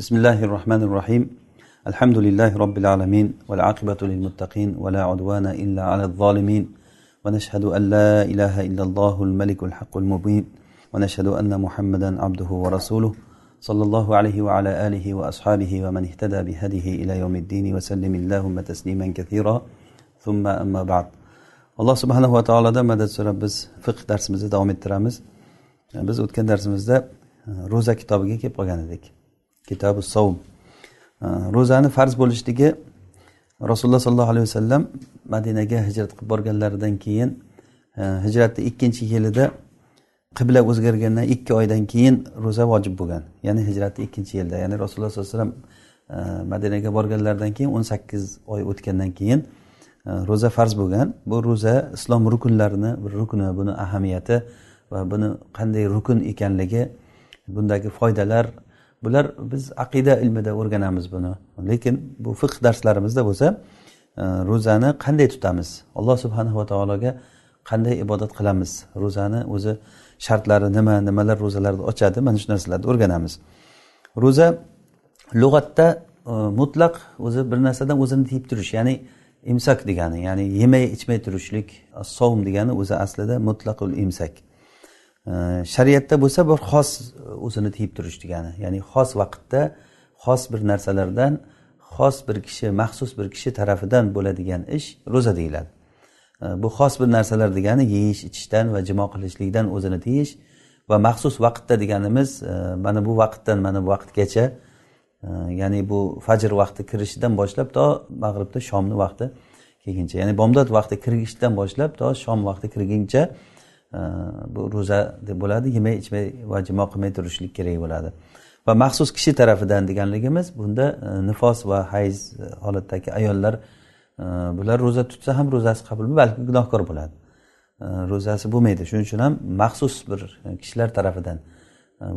بسم الله الرحمن الرحيم الحمد لله رب العالمين والعاقبة للمتقين ولا عدوان إلا على الظالمين ونشهد أن لا إله إلا الله الملك الحق المبين ونشهد أن محمدا عبده ورسوله صلى الله عليه وعلى آله وأصحابه ومن اهتدى بهديه إلى يوم الدين وسلم اللهم تسليما كثيرا ثم أما بعد alloh subhanava taolodan madad so'rab biz fiqh darsimizni davom ettiramiz. Biz o'tgan darsimizda ro'za kitobiga kelib qolgan edik. Kitobi sovm. Э, ro'zani farz bo'lishligi rasululloh sollallohu alayhi vasallam madinaga hijrat qilib borganlaridan keyin э, hijratni ikkinchi yilida qibla o'zgargandan ikki oydan keyin ro'za vojib bo'lgan. Ya'ni hijratni ikkinchi yilda. Ya'ni rasululloh sollallohu alayhi vasallam э, madinaga borganlaridan keyin o'n sakkiz oy o'tgandan keyin ro'za farz bo'lgan. Bu ro'za islom rukunlarini bir rukni buni ahamiyati va buni qanday rukun ekanligi bundagi foydalar bular biz aqida ilmida o'rganamiz buni. Lekin bu fiqh darslarimizda bo'lsa e, ro'zani qanday tutamiz? Alloh subhanava taologa qanday ibodat qilamiz? Ro'zani o'zi shartlari nima nimalar ro'zalarni ochadi? Mana shu narsalarni o'rganamiz. Ro'za lug'atda e, mutlaq o'zi bir narsadan o'zini tiyib turish ya'ni imsak degani ya'ni yemay ichmay turishlik sovm degani o'zi aslida mutlaqul imsak. Shariatda bo'lsa bir xos o'zini tiyib turish degani. Ya'ni xos vaqtda xos bir narsalardan xos bir kishi maxsus bir kishi tarafidan bo'ladigan ish ro'za deyiladi. Bu xos bir narsalar degani yeyish ichishdan va jimo qilishlikdan o'zini tiyish va maxsus vaqtda deganimiz e, mana bu vaqtdan mana bu vaqtgacha e, ya'ni bu fajr vaqti kirishidan boshlab to mag'ribda shomni vaqti kelguncha ya'ni bomdod vaqti kirishdan boshlab to shom vaqti kirguncha bu ro'za deb bo'ladi yemay ichmay va jimo qilmay turishlik kerak bo'ladi. Va maxsus kishi tarafidan deganligimiz bunda e, nifos va hayz holatdagi ayollar e, bular ro'za tutsa ham ro'zasi qabul balki gunohkor bo'ladi. E, ro'zasi bo'lmaydi. Shuning uchun ham maxsus bir kishilar tarafidan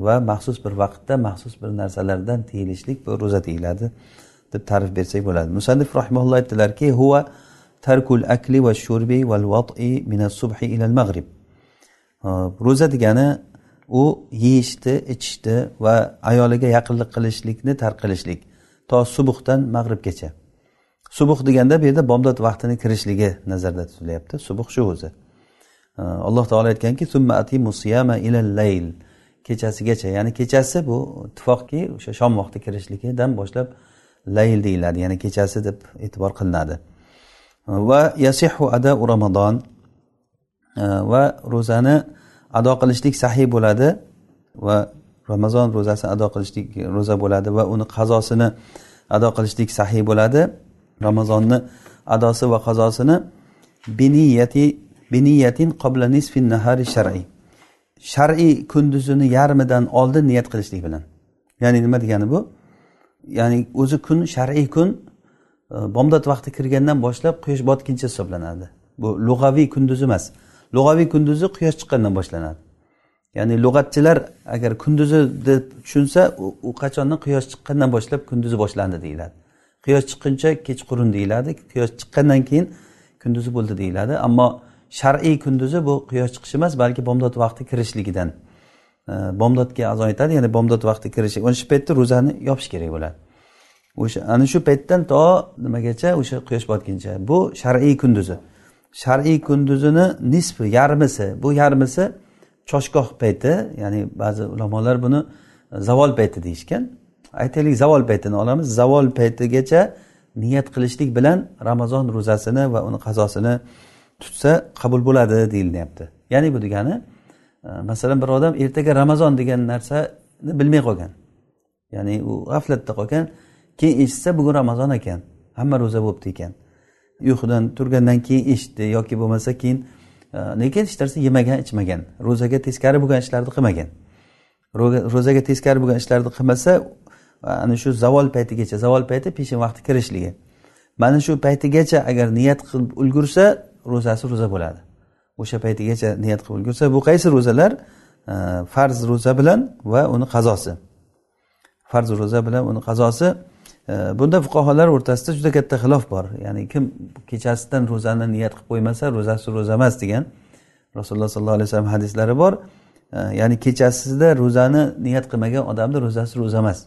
va maxsus bir vaqtda maxsus bir narsalardan tiyilishlik bu ro'za deyiladi deb ta'rif bersak bo'ladi. Musannif rahimaulloh aytdilarki huva tarkul akli va shurbi val vat'i minas subhi ilal mag'rib ro'za degani u yeyishni ichishni va ayoliga yaqinlik qilishlikni tark qilishlik to subuhdan mag'ribgacha. Subuh deganda bu yerda bomdod vaqtini kirishligi nazarda tutilyapti. Subuh shu o'zi. Alloh taolo aytganki layl kechasigacha ya'ni kechasi bu ittifoqki o'sha shom vaqti kirishligidan boshlab layl deyiladi ya'ni kechasi deb e'tibor qilinadi. Va yasihu adau ramazon Э, va ro'zani ado qilishlik sahiy bo'ladi va ramazon ro'zasini ado qilishlik ro'za bo'ladi va uni qazosini ado qilishlik sahiy bo'ladi. Ramazonni adosi va qazosini biniyati biniyatin qobla nisfin nahari shar'iy shar'iy kunduzini yarmidan oldin niyat qilishlik bilan. Ya'ni nima degani bu? Ya'ni o'zi kun shar'iy kun e, bomdod vaqti kirgandan boshlab quyosh botguncha hisoblanadi. Bu lug'aviy kunduz emas. Lug'aviy kunduzi quyosh chiqqandan boshlanadi. Ya'ni lug'atchilar agar kunduzi deb tushunsa u qachondan quyosh chiqqandan boshlab kunduzi boshlandi deyiladi. Quyosh chiqquncha kechqurun deyiladi quyosh chiqqandan keyin kunduzi bo'ldi deyiladi. Ammo shar'iy kunduzi bu quyosh chiqishi emas balki bomdod vaqti kirishligidan e, bomdodga azon aytadi ya'ni bomdod vaqti kirishi ana shu paytda ro'zani yopish kerak bo'ladi. O'sha ana shu paytdan to nimagacha? O'sha quyosh botguncha bu shar'iy kunduzi. Shar'iy kunduzini nisfi yarmisi. Bu yarmisi choshgoh payti ya'ni ba'zi ulamolar buni e, zavol payti deyishgan. Aytaylik zavol paytini olamiz. Zavol paytigacha niyat qilishlik bilan ramazon ro'zasini va uni qazosini tutsa qabul bo'ladi deyilyapti. Ya'ni bu degani e, masalan bir odam ertaga ramazon degan narsani bilmay qolgan. Ya'ni u g'aflatda qolgan keyin eshitsa bugun ramazon ekan hamma ro'za bo'libdi ekan. Uyqudan turgandan keyin eshitdi yoki bo'lmasa keyin e, lekin hech narsa yemagan ichmagan. Ro'zaga teskari bo'lgan ishlarni qilmagan. Ro'zaga teskari bo'lgan ishlarni qilmasa ana shu zavol paytigacha zavol payti peshin vaqti kirishligi. Mana shu paytigacha agar niyat qilib ulgursa ro'zasi ro'za bo'ladi. O'sha paytigacha niyat qilib ulgursa bu qaysi ro'zalar? E, farz ro'za bilan va uni qazosi. Farz ro'za bilan uni qazosi bunda fuqarolar o'rtasida juda katta xilof bor. Ya'ni kim kechasidan ro'zani niyat qilib qo'ymasa ro'zasi ro'za emas degan rasululloh sollallohu alayhi vasallam hadislari bor. Ya'ni kechasida ro'zani niyat qilmagan odamni ro'zasi ro'za emas.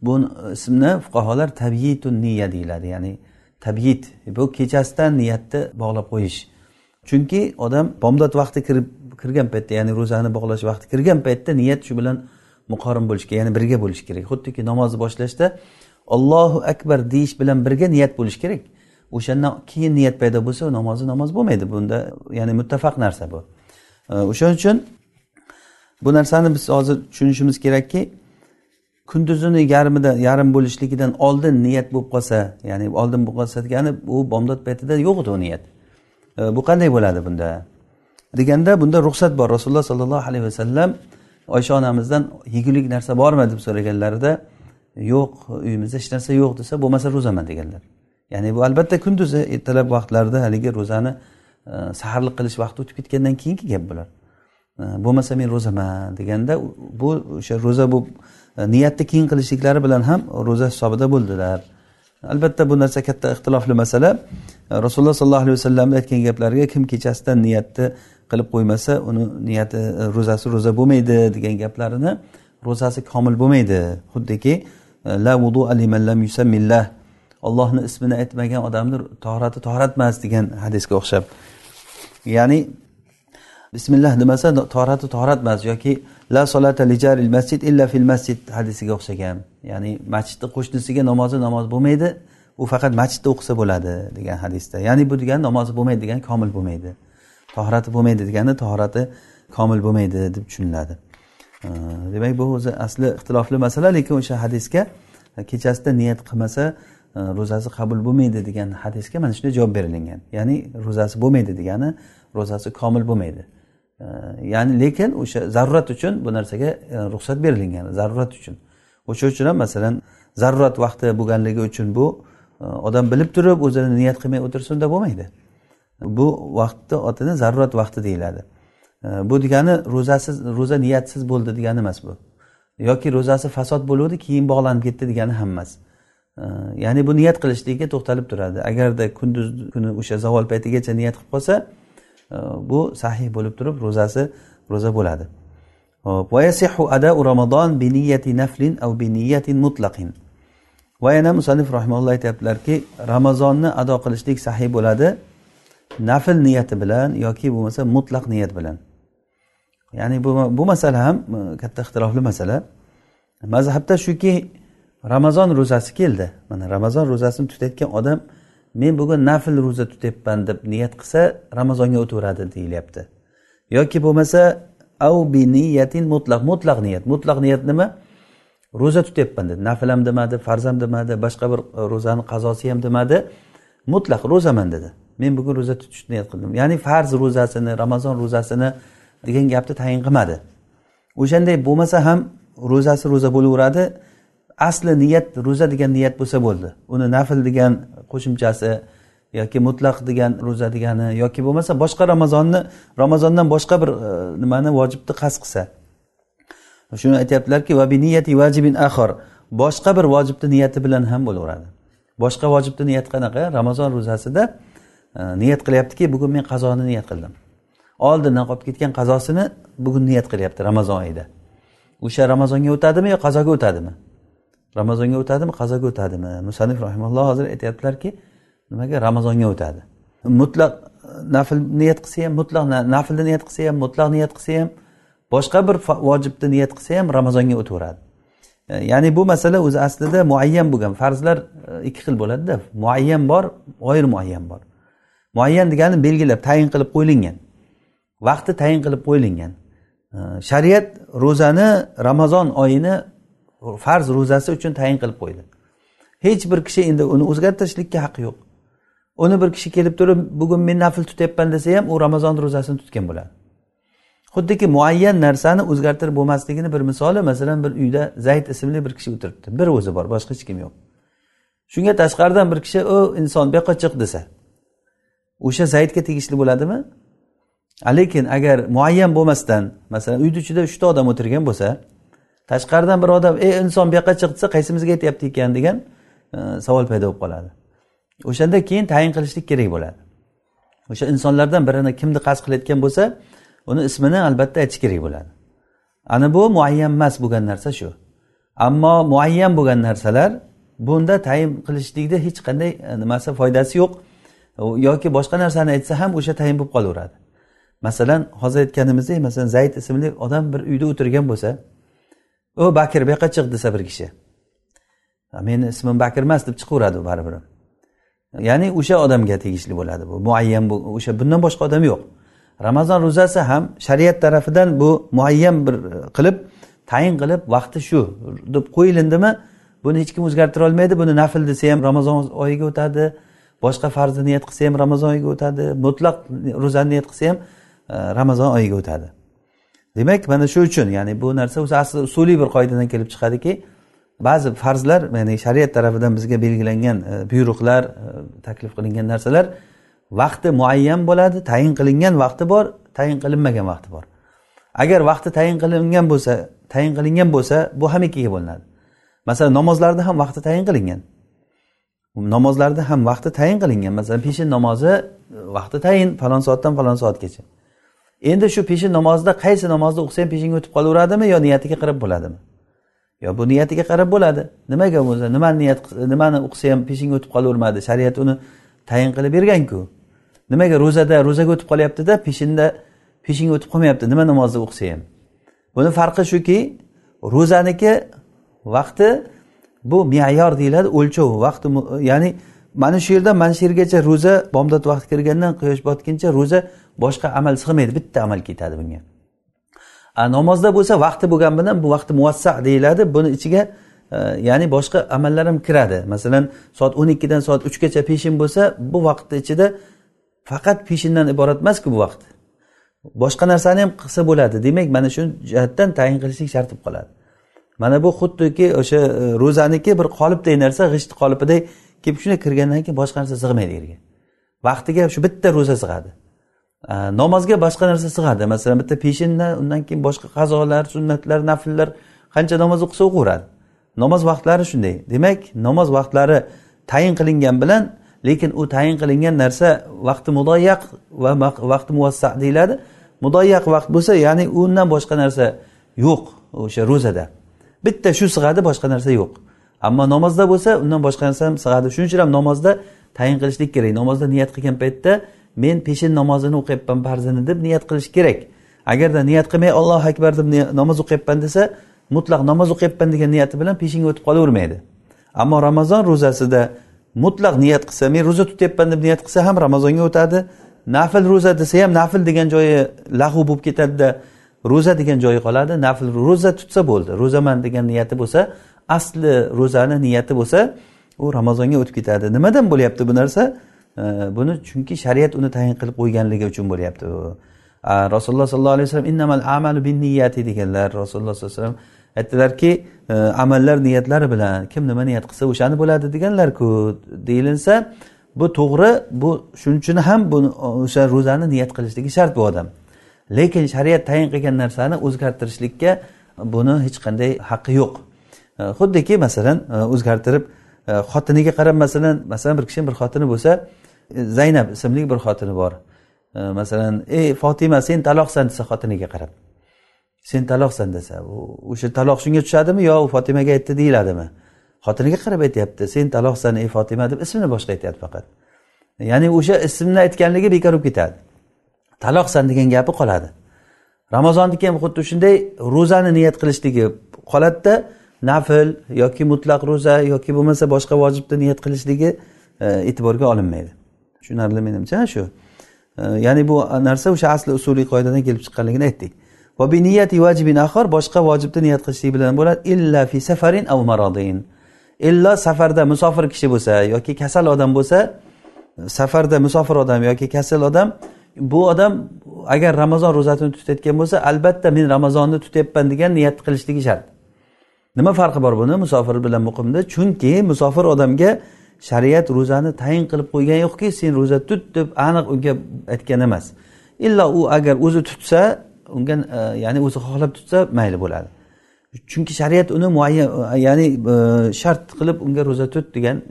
Bu ismni fuqarolar tabiitun niya deyiladi. Ya'ni tabyit bu kechasidan niyatni bog'lab qo'yish. Chunki odam bomdod vaqti kirib kirgan paytda ya'ni ro'zani bog'lash vaqti kirgan paytda niyat shu bilan muqorin bo'lishi kerak ya'ni birga bo'lishi kerak. Xuddiki namozni boshlashda ollohu akbar deyish bilan birga niyat bo'lishi kerak. O'shandan keyin niyat paydo bo'lsa namozi namoz bo'lmaydi. Bunda ya'ni muttafaq narsa bu. O'shaning uchun bu narsani biz hozir tushunishimiz kerakki kunduzini yarmida yarim bo'lishligidan oldin niyat bo'lib qolsa ya'ni oldin bo'lib qolsa degani u bomdod paytida yo'q edi u niyat. Bu qanday bo'ladi bunda? Deganda bunda ruxsat bor. Rasululloh sollallohu alayhi vasallam oysha onamizdan yegulik narsa bormi deb so'raganlarida yo'q uyimizda hech narsa yo'q desa bo'lmasa ro'zaman deganlar. Ya'ni bu albatta kunduzi ertalab vaqtlarida haligi ro'zani e, saharlik qilish vaqti o'tib ketgandan keyingi gap bular. E, bo'lmasa men ro'zaman deganda bu o'sha ro'za bu e, niyatni keyin qilishliklari bilan ham ro'za hisobida bo'ldilar. Albatta bu narsa katta ixtilofli masala. Rasululloh sollallohu alayhi vasallamni aytgan gaplariga kim kechasidan niyatni qilib qo'ymasa uni niyati e, ro'zasi ro'za bo'lmaydi degan gaplarini ro'zasi komil bo'lmaydi. Xuddiki e, la vudu liman lam yusammillah. Ollohni ismini aytmagan odamni tohrati tohrat emas degan hadisga o'xshab. Ya'ni bismillah demasa tohrati tohrat emas yoki la solata lijaril masjid illa fil masjid hadisiga o'xshagan. Ya'ni masjidni qo'shnisiga namozi namoz bo'lmaydi. U faqat masjidda o'qisa bo'ladi degan hadisda. Ya'ni bu degani namozi bo'lmaydi degani komil bo'lmaydi. Tohrati bo'lmaydi degani tohrati komil bo'lmaydi deb tushuniladi. Demak bu o'zi asli ixtilofli masala lekin o'sha hadisga kechasida niyat qilmasa e, ro'zasi qabul bo'lmaydi degan hadisga mana shunday javob berilgan. Ya'ni ro'zasi bo'lmaydi degani ro'zasi komil bo'lmaydi. Ya'ni lekin o'sha zarurat uchun bu narsaga e, ruxsat berilgan zarurat uchun. O'sha uchun ham masalan zarurat vaqti bo'lganligi uchun bu odam bilib turib o'zini niyat qilmay o'tirsa unda bo'lmaydi. Bu vaqtni otini zarurat vaqti deyiladi. Bu degani ro'zasiz ro'za niyatsiz bo'ldi degani emas bu. Yoki ro'zasi fasod bo'luvdi keyin bog'lanib ketdi degani ham emas ya'ni bu niyat qilishlikka to'xtalib turadi. Agarda kunduz kuni o'sha zavol paytigacha niyat qilib qolsa e, bu sahih bo'lib turib ro'zasi ro'za bo'ladi. Va yasihu adau ramazon bi niyati naflin av bi niyatin mutlaqin. Yana musanif rahimalloh aytyaptilarki ramazonni ado qilishlik sahiy bo'ladi nafl niyati bilan yoki bo'lmasa mutlaq niyat bilan. Ya'ni bu bu masala ham e, katta ixtilofli masala. Mazhabda shuki ramazon ro'zasi keldi. Mana ramazon ro'zasini tutayotgan odam men bugun nafl ro'za tutyapman deb niyat qilsa ramazonga o'taveradi deyilyapti. Yoki bo'lmasa av bi niyatin mutlaq mutlaq niyat mutlaq niyat nima? Ro'za tutyapman dedi. Nafl ham demadi farz ham demadi boshqa bir e, ro'zani qazosi ham demadi. Mutlaq ro'zaman dedi. Men bugun ro'za tutishni niyat qildim. Ya'ni farz ro'zasini ramazon ro'zasini degan gapni tayin qilmadi. O'shanday bo'lmasa ham ro'zasi ro'za bo'laveradi. Asli niyat ro'za degan niyat bo'lsa bo'ldi. Uni nafl degan qo'shimchasi yoki mutlaq degan ro'za degani yoki bo'lmasa boshqa ramazonni ramazondan boshqa bir e, nimani vojibni qasd qilsa. Shuni aytyaptilarki vajibin axor boshqa bir vojibni niyati bilan ham bo'laveradi. Boshqa vojibni niyat qanaqa? Ramazon ro'zasida e, niyat qilyaptiki bugun men qazoni niyat qildim. Oldindan qolib ketgan qazosini bugun niyat qilyapti ramazon oyida. O'sha ramazonga o'tadimi yo qazoga o'tadimi? Ramazonga o'tadimi qazoga o'tadimi? Musanif rahimalloh hozir aytyaptilarki nimaga? Ramazonga o'tadi. Mutlaq nafl niyat qilsa ham mutlaq naflni niyat qilsa ham mutlaq niyat qilsa ham boshqa bir vojibni niyat qilsa ham ramazonga o'taveradi. E, ya'ni bu masala o'zi aslida muayyan bo'lgan farzlar e, ikki xil bo'ladida. Muayyan bor g'oyir muayyan bor. Muayyan degani belgilab tayin qilib qo'yilgan. Vaqti tayin qilib qo'yilgan. E, shariat ro'zani ramazon oyini farz ro'zasi uchun tayin qilib qo'ydi. Hech bir kishi endi uni o'zgartirishlikka haqqi yo'q. Uni bir kishi kelib turib bugun men nafl tutyapman desa ham u ramazon ro'zasini tutgan bo'ladi. Xuddiki muayyan narsani o'zgartirib bo'lmasligini bir misoli masalan bir uyda zayd ismli bir kishi o'tiribdi. Bir o'zi bor boshqa hech kim yo'q. Shunga tashqaridan bir kishi o inson bu yoqqa chiq desa o'sha zaydga tegishli bo'ladimi? Lekin agar muayyan bo'lmasdan masalan uyni ichida uchta odam o'tirgan bo'lsa tashqaridan bir odam ey inson bu yoqqa chiq desa qaysimizga aytyapti ekan degan e, savol paydo bo'lib qoladi. O'shanda keyin tayin qilishlik kerak bo'ladi. O'sha insonlardan birini kimni qasd qilayotgan bo'lsa uni ismini albatta aytish kerak bo'ladi. Ana bu muayyan emas bo'lgan narsa shu. Ammo muayyan bo'lgan narsalar bunda tayin qilishlikda hech qanday e, nimasi foydasi yo'q. Yoki boshqa narsani aytsa ham o'sha tayin bo'lib qolaveradi. Masalan hozir aytganimizdek masalan zayd ismli odam bir uyda o'tirgan bo'lsa u bakir bu yoqqa chiq desa bir kishi. Meni ismim bakir emas deb chiqaveradi baribir. Ya'ni o'sha odamga tegishli bo'ladi bu. Muayyan o'sha bundan boshqa odam yo'q. Ramazon ro'zasi ham shariat tarafidan bu muayyan bir e, qilib tayin qilib vaqti shu deb qo'yilindimi buni hech kim o'zgartira olmaydi. Buni nafl desa ham ramazon oyiga o'tadi boshqa farzni niyat qilsa ham ramazon oyiga o'tadi mutlaq ro'zani niyat qilsa ham e, ramazon oyiga o'tadi. Demak mana shu uchun ya'ni bu narsa o'zi asli usuliy bir qoidadan kelib chiqadiki ba'zi farzlar ya'ni shariat tarafidan bizga belgilangan e, buyruqlar taklif qilingan narsalar vaqti muayyan bo'ladi tayin qilingan vaqti bor tayin qilinmagan vaqti bor. Agar vaqti tayin qilingan bo'lsa tayin qilingan bo'lsa bu ham ikkiga bo'linadi. Masalan namozlarda ham vaqti tayin qilingan. Namozlarda ham vaqti tayin qilingan. Masalan peshin namozi vaqti tayin falon soatdan falon soatgacha endi shu peshin namozida qaysi namozni o'qisa ham peshinga o'tib qolaveradimi yo niyatiga qarab bo'ladimi? Yo bu niyatiga qarab bo'ladi. Nimaga bo'lsa nimani niyat nimani o'qisa ham peshinga o'tib qolavermadi? Shariat uni tayin qilib berganku. Nimaga ro'zada ro'zaga o'tib qolyaptida peshinda peshinga o'tib qolmayapti. Nima namozni o'qisa ham? Buni farqi shuki ro'zaniki vaqti bu me'yor deyiladi o'lchov vaqti ya'ni mana shu yerdan mana shu yergacha ro'za bomdod vaqti kirgandan quyosh botguncha ro'za boshqa amal sig'maydi bitta amal ketadi bunga. Namozda bo'lsa vaqti bo'lgan bilan bu vaqti muvassa deyiladi buni ichiga e, ya'ni boshqa amallar ham kiradi. Masalan soat o'n ikkidan soat uchgacha peshin bo'lsa bu vaqtni ichida faqat peshindan iborat emasku bu vaqt. Boshqa narsani ham qilsa bo'ladi. Demak mana shu jihatdan tayin qilishlik shart bo'lib qoladi. Mana bu xuddiki o'sha e, ro'zaniki bir qolipdek narsa g'isht qolipiday kelib shunday kirgandan keyin boshqa narsa sig'maydi yerga vaqtiga shu bitta ro'za sig'adi. E, namozga boshqa narsa sig'adi. Masalan bitta peshindan undan keyin boshqa qazolar sunnatlar nafllar qancha namoz o'qisa o'qiveradi namoz vaqtlari shunday. Demak namoz vaqtlari tayin qilingan bilan lekin u tayin qilingan narsa vaqti mudoyyaq va vaqti muvassa deyiladi. Mudoyyaq vaqt bo'lsa ya'ni undan boshqa narsa yo'q o'sha ro'zada. Bitta shu sig'adi boshqa narsa yo'q. Ammo namozda bo'lsa undan boshqa narsa ham sig'adi. Shuning uchun ham namozda tayin qilishlik kerak. Namozda niyat qilgan paytda men peshin namozini o'qiyapman farzini deb niyat qilish kerak. Agarda niyat qilmay ollohu akbar deb namoz o'qiyapman desa mutlaq namoz o'qiyapman degan niyati bilan peshinga o'tib qolavermaydi. Ammo ramazon ro'zasida mutlaq niyat qilsa men ro'za tutyapman deb niyat qilsa ham ramazonga o'tadi. Nafl ro'za desa ham nafl degan joyi lahu bo'lib ketadida ro'za degan joyi qoladi. Nafl ro'za tutsa bo'ldi. Ro'zaman degan niyati bo'lsa asli ro'zani niyati bo'lsa u ramazonga o'tib ketadi. Nimadan bo'lyapti bu narsa? Buni chunki shariat uni tayin qilib qo'yganligi uchun bo'lyapti bu. Rasululloh sollallohu alayhi vasallam innamal amalu bin niyati deganlar. Rasululloh sollallohu alayhi vasallam aytdilarki e, amallar niyatlari bilan kim nima niyat qilsa o'shani bo'ladi deganlarku deyilinsa bu to'g'ri bu shuning uchun ham bu o'sha ro'zani niyat qilishligi shart bu odam. Lekin shariat tayin qilgan narsani o'zgartirishlikka buni hech qanday haqqi yo'q. E, xuddiki masalan e, o'zgartirib xotiniga qarab masalan masalan bir kishini bir xotini bo'lsa zaynab ismli bir xotini bor. Masalan ey fotima sen taloqsan desa xotiniga qarab. Sen taloqsan desa o'sha taloq shunga tushadimi yo u fotimaga aytdi deyiladimi? Xotiniga qarab aytyapti sen taloqsan ey fotima deb ismini boshqa aytyapti faqat. Ya'ni o'sha ismni aytganligi bekor bo'lib ketadi. Taloqsan degan gapi qoladi. Ramazonniki ham xuddi shunday ro'zani niyat qilishligi qoladida nafl yoki mutlaq ro'za yoki bo'lmasa boshqa vojibni niyat qilishligi e, e'tiborga olinmaydi. Tushunarli menimcha shu. E, ya'ni bu narsa o'sha asli usuliy qoidadan kelib chiqqanligini aytdik. Va bi niyati vajibin boshqa vojibni niyat qilishlik bilan bo'ladi. Illa fi safarin av maradin. Illo safarda musofir kishi bo'lsa yoki kasal odam bo'lsa safarda musofir odam yoki kasal odam bu odam agar ramazon ro'zasini tutayotgan bo'lsa albatta men ramazonni tutyapman degan niyat qilishligi shart. Nima farqi bor buni? Musofir bilan muqimda. Chunki musofir odamga shariat ro'zani tayin qilib qo'ygan yo'qki sen ro'za tut deb aniq unga aytgan emas. Illo u agar o'zi tutsa unga e, ya'ni o'zi xohlab tutsa mayli bo'ladi. Chunki shariat uni muayyan e, ya'ni e, shart qilib unga ro'za tut degan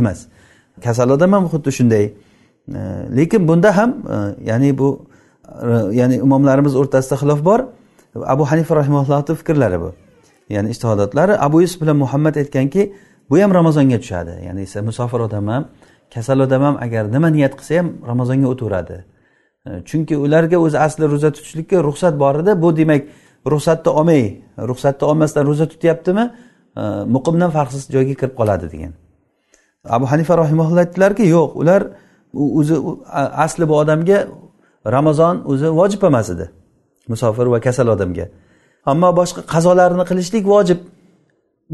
emas. Kasal ham xuddi shunday. Lekin bunda ham ya'ni bu ya'ni imomlarimiz o'rtasida xilof bor. Abu hanifa rahimallohni fikrlari bu. Ya'ni ishtihodotlari abu yusuf bilan muhammad aytganki bu ham ramazonga tushadi. Ya'ni musofir odam ham kasal odam ham agar nima niyat qilsa ham ramazonga o'taveradi. E, chunki ularga o'zi asli ro'za tutishlikka ruxsat bor edi. Bu demak ruxsatni olmay ruxsatni olmasdan ro'za tutyaptimi e, muqimdan farqsiz joyga kirib qoladi degan. Abu hanifa rahimaulloh aytdilarki yo'q ular o'zi asli bu odamga ramazon o'zi vojib emas edi. Musofir va kasal odamga. Ammo boshqa qazolarni qilishlik vojib.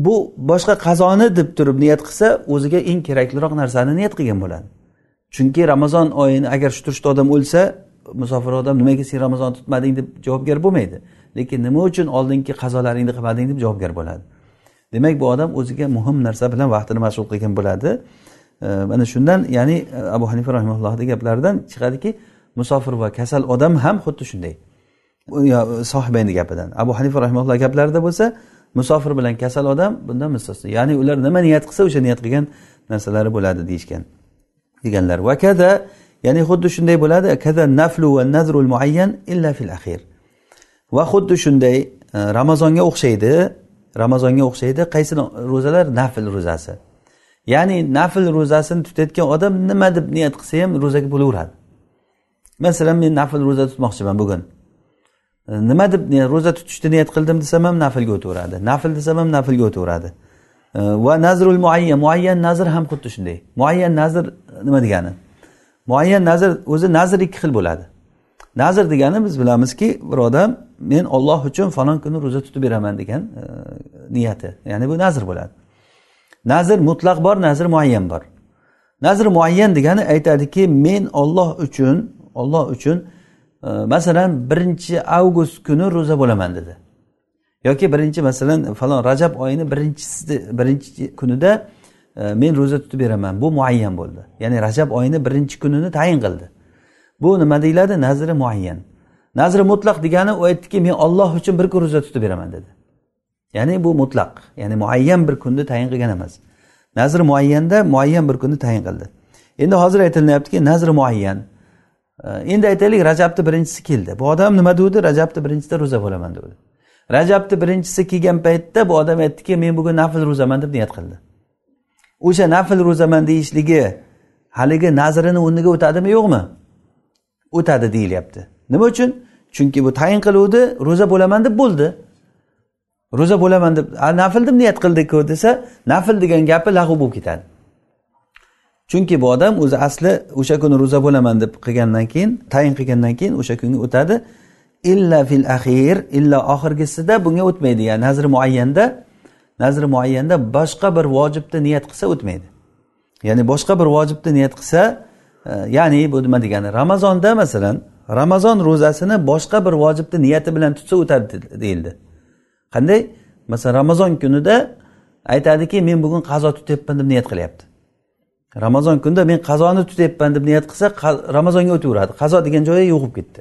Bu boshqa qazoni deb turib niyat qilsa o'ziga eng kerakliroq narsani niyat qilgan bo'ladi. Chunki ramazon oyini agar shu turishda odam o'lsa musofir odam nimaga sen ramazon tutmading deb javobgar bo'lmaydi. Lekin nima uchun oldingi qazolaringni qilmading deb javobgar bo'ladi. Demak bu odam o'ziga muhim narsa bilan vaqtini mashg'ul qilgan bo'ladi. Mana shundan ya'ni e, abu hanifa rahimallohni gaplaridan chiqadiki musofir va kasal odam ham xuddi shunday. Sohibayni gapidan. Abu hanifa rahimalloh gaplarida bo'lsa musofir bilan kasal odam bundan mustasno. Ya'ni ular nima niyat qilsa o'sha niyat qilgan narsalari bo'ladi deyishgan. Deganlar. Va kada ya'ni xuddi shunday bo'ladi kada naflu va nazrul muayyan illa fil axir va xuddi shunday e, ramazonga o'xshaydi ramazonga o'xshaydi qaysi ro'zalar? Nafl ro'zasi. Ya'ni nafl ro'zasini tutayotgan odam nima deb niyat qilsa ham ro'zaga bo'laveradi. Masalan men nafl ro'za tutmoqchiman bugun. E, nima deb ro'za tutishni niyat qildim desam ham naflga o'taveradi. Nafl desam ham naflga o'taveradi. E, va nazrul muayyan muayyan nazr ham xuddi shunday. Muayyan nazr nima degani? Muayyan nazr o'zi nazr ikki xil bo'ladi. Nazr degani biz bilamizki bir odam men olloh uchun falon kuni ro'za tutib beraman degan e, niyati. Ya'ni bu nazr bo'ladi. Nazr mutlaq bor nazr muayyan bor. Nazr muayyan degani aytadiki men olloh uchun olloh uchun e, masalan birinchi avgust kuni ro'za bo'laman dedi. Yoki birinchi masalan falon rajab oyini birinchisi birinchi kunida men ro'za tutib beraman. Bu muayyan bo'ldi. Ya'ni rajab oyini birinchi kunini tayin qildi. Bu nima deyiladi? Nazri muayyan. Nazri mutlaq degani u aytdiki men olloh uchun bir kun ro'za tutib beraman dedi. Ya'ni bu mutlaq. Ya'ni muayyan bir kunni tayin qilgan emas. Nazri muayyanda muayyan bir kunni tayin qildi. Endi hozir aytilyaptiki nazri muayyan. Endi aytaylik rajabni birinchisi keldi. Bu odam nima degandi rajabni birinchisida ro'za bo'laman degandi rajabni birinchisi kelgan paytda bu odam aytdiki men bugun nafl ro'zaman deb niyat qildi. O'sha nafl ro'zaman deyishligi haligi nazrini o'rniga o'tadimi yo'qmi? O'tadi deyilyapti. Nima uchun? Chunki bu tayin qiluvdi ro'za bo'laman deb bo'ldi. Ro'za bo'laman deb nafl deb niyat qildiku desa nafl degan gapi lag'u bo'lib ketadi. Chunki bu odam o'zi asli o'sha kuni ro'za bo'laman deb qilgandan keyin tayin qilgandan keyin o'sha kunga o'tadi. Illa fil axir illa oxirgisida bunga o'tmaydi. Ya'ni nazri muayyanda nazri muayyanda boshqa bir vojibni niyat qilsa o'tmaydi. Ya'ni boshqa bir vojibni niyat qilsa e, ya'ni bu nima degani? Ramazonda masalan ramazon ro'zasini boshqa bir vojibni niyati bilan tutsa o'tadi deyildi. Qanday? Masalan ramazon kunida aytadiki men bugun qazo tutyapman deb niyat qilyapti. Ramazon kunida men qazoni tutyapman deb niyat qilsa ramazonga o'taveradi qazo degan joyi yo'q bo'lib ketdi.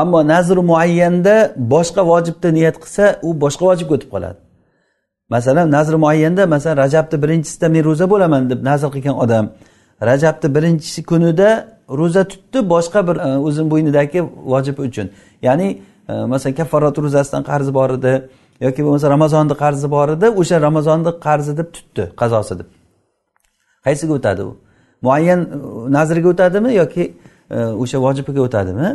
Ammo nazr muayyanda boshqa vojibni niyat qilsa u boshqa vojibga o'tib qoladi. Masalan nazr muayyanda masalan rajabni birinchisida men ro'za bo'laman deb nazr qilgan odam rajabni birinchi kunida ro'za tutdi boshqa bir e, o'zini bo'ynidagi vojib uchun. Ya'ni e, masalan kafforat ro'zasidan qarzi bor edi yoki bo'lmasa ramazonni qarzi bor edi o'sha ramazonni qarzi deb tutdi qazosi deb. Qaysiga o'tadi u? Muayyan e, nazriga o'tadimi yoki o'sha vojibiga o'tadimi?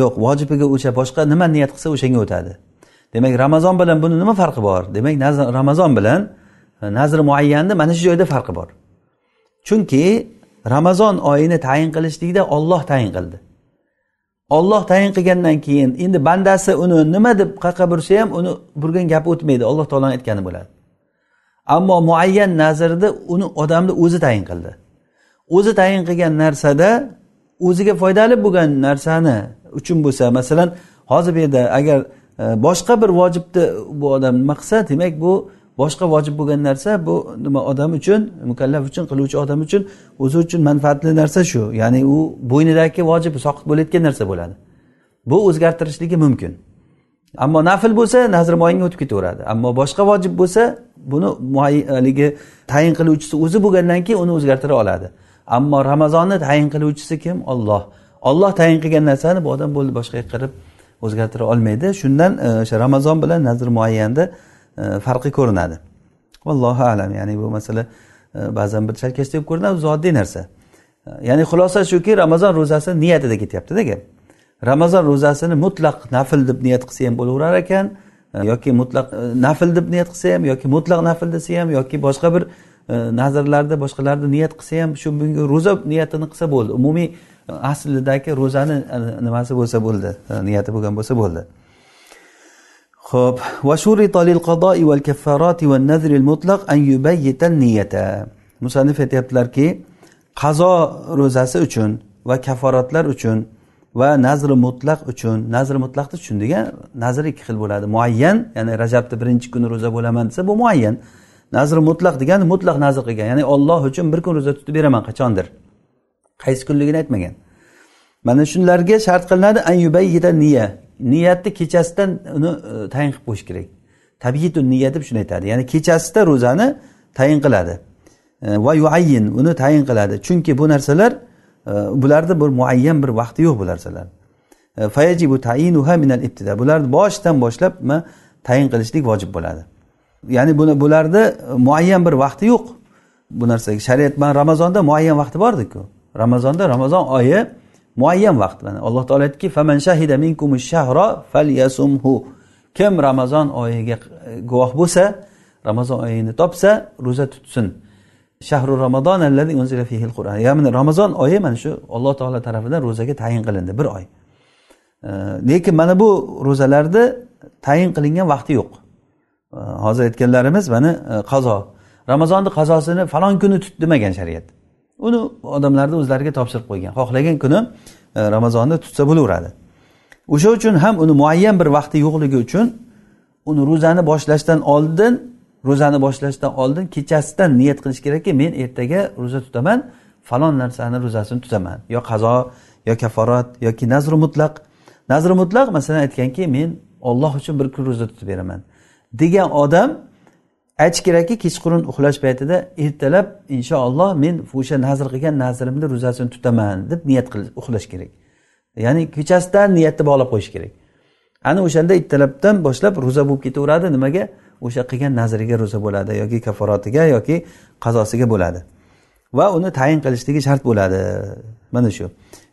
Yo'q vojibiga o'sha boshqa nima niyat qilsa o'shanga o'tadi. Demak ramazon bilan buni nima farqi bor? Demak ramazon bilan e, nazri muayyanni mana shu joyda farqi bor. Chunki ramazon oyini tayin qilishlikda olloh tayin qildi. Olloh tayin qilgandan keyin endi bandasi uni nima deb qayerqa bursa ham uni burgan gapi o'tmaydi. Alloh taoloni aytgani bo'ladi. Ammo muayyan nazrni uni odamni o'zi tayin qildi. O'zi tayin qilgan narsada o'ziga foydali bo'lgan narsani uchun bo'lsa masalan hozir bu yerda agar boshqa bir vojibni bu odam nima qilsa demak bu boshqa vojib bo'lgan narsa bu nima odam uchun mukallaf uchun qiluvchi odam uchun o'zi uchun manfaatli narsa shu. Ya'ni u bo'ynidagi vojib soqit bo'layotgan narsa bo'ladi. Bu o'zgartirishligi mumkin. Ammo nafl bo'lsa nazr moyinga o'tib ketaveradi. Ammo boshqa vojib bo'lsa buni haligi tayin qiluvchisi o'zi bo'lgandan keyin uni o'zgartira oladi. Ammo ramazonni tayin qiluvchisi kim? Olloh olloh tayin qilgan narsani bu odam bo'ldi boshqaga qilib o'zgartira olmaydi. Shundan e, o'sha ramazon bilan nazr muayyanni e, farqi ko'rinadi. Vallohu alam. Ya'ni bu masala e, ba'zan bir chalkash deb ko'rinadi o'zi oddiy narsa. Ya'ni xulosa shuki ramazon ro'zasi niyatida ketyaptida gap ramazon ro'zasini mutlaq nafl deb niyat qilsa ham bo'laverar ekan yoki mutlaq nafl deb niyat qilsa ham yoki mutlaq nafl desa ham yoki boshqa bir E, nazrlarda boshqalarda niyat qilsa ham shu bunga ro'za niyatini qilsa bo'ldi. Umumiy e, aslidagi ro'zani e, nimasi bo'lsa bo'ldi niyati bo'lgan bo'lsa bo'ldi. Ho'p musannif aytyaptilarki qazo ro'zasi uchun va kaforatlar uchun va nazri mutlaq uchun nazri mutlaqni tushundik nazr ikki xil bo'ladi. Muayyan ya'ni rajabni birinchi kuni ro'za bo'laman desa bu muayyan. Nazr mutlaq degani mutlaq nazr qilgan. Ya'ni olloh uchun bir kun ro'za tutib beraman qachondir? Qaysi kunligini aytmagan. Mana shularga shart qilinadi niya. Niyatni kechasidan uni e, tayin qilib qo'yish kerak. Tabiitu niya deb shuni aytadi. Ya'ni kechasida ro'zani tayin qiladi. E, va yuayyin uni tayin qiladi. Chunki bu narsalar e, bularni bir muayyan bir vaqti yo'q bu narsalar. Fayajibu tayinuha minal ibtida. Bularni boshidan boshlab tayin qilishlik vojib bo'ladi. Ya'ni buni bularni muayyan bir vaqti yo'q. Bu narsaga shariat mana ramazonda muayyan vaqti bordiku. Ramazonda ramazon oyi muayyan vaqt mana. Alloh taolo aytdiki faman shahida shahra falyasumhu. Kim ramazon oyiga guvoh bo'lsa ramazon oyini topsa ro'za tutsin. Shahru ramazon qur'on ya'ni ramazon oyi mana shu alloh taolo tarafidan ro'zaga tayin qilindi bir oy. Lekin mana bu ro'zalarni tayin qilingan vaqti yo'q. Hozir aytganlarimiz mana e, qazo. Ramazonni qazosini falon kuni tut demagan shariat. Uni odamlarni o'zlariga topshirib qo'ygan. Xohlagan kuni e, ramazonni tutsa bo'laveradi. O'sha uchun ham uni muayyan bir vaqti yo'qligi uchun uni ro'zani boshlashdan oldin ro'zani boshlashdan oldin kechasidan niyat qilish kerakki men ertaga ro'za tutaman falon narsani ro'zasini tutaman yo qazo yo kaforat yoki nazri mutlaq. Nazri mutlaq masalan aytganki men olloh uchun bir kun ro'za tutib beraman. Degan odam aytish kerakki kechqurun uxlash paytida ertalab inshaalloh men o'sha nazr qilgan nazrimni ro'zasini tutaman deb niyat qilib uxlash kerak. Ya'ni kechasidan niyatni bog'lab qo'yish kerak. Ana o'shanda ertalabdan boshlab ro'za bo'lib ketaveradi. Nimaga? O'sha qilgan nazriga ro'za bo'ladi yoki kaforatiga yoki qazosiga bo'ladi. Va uni tayin qilishligi shart bo'ladi. Mana shu.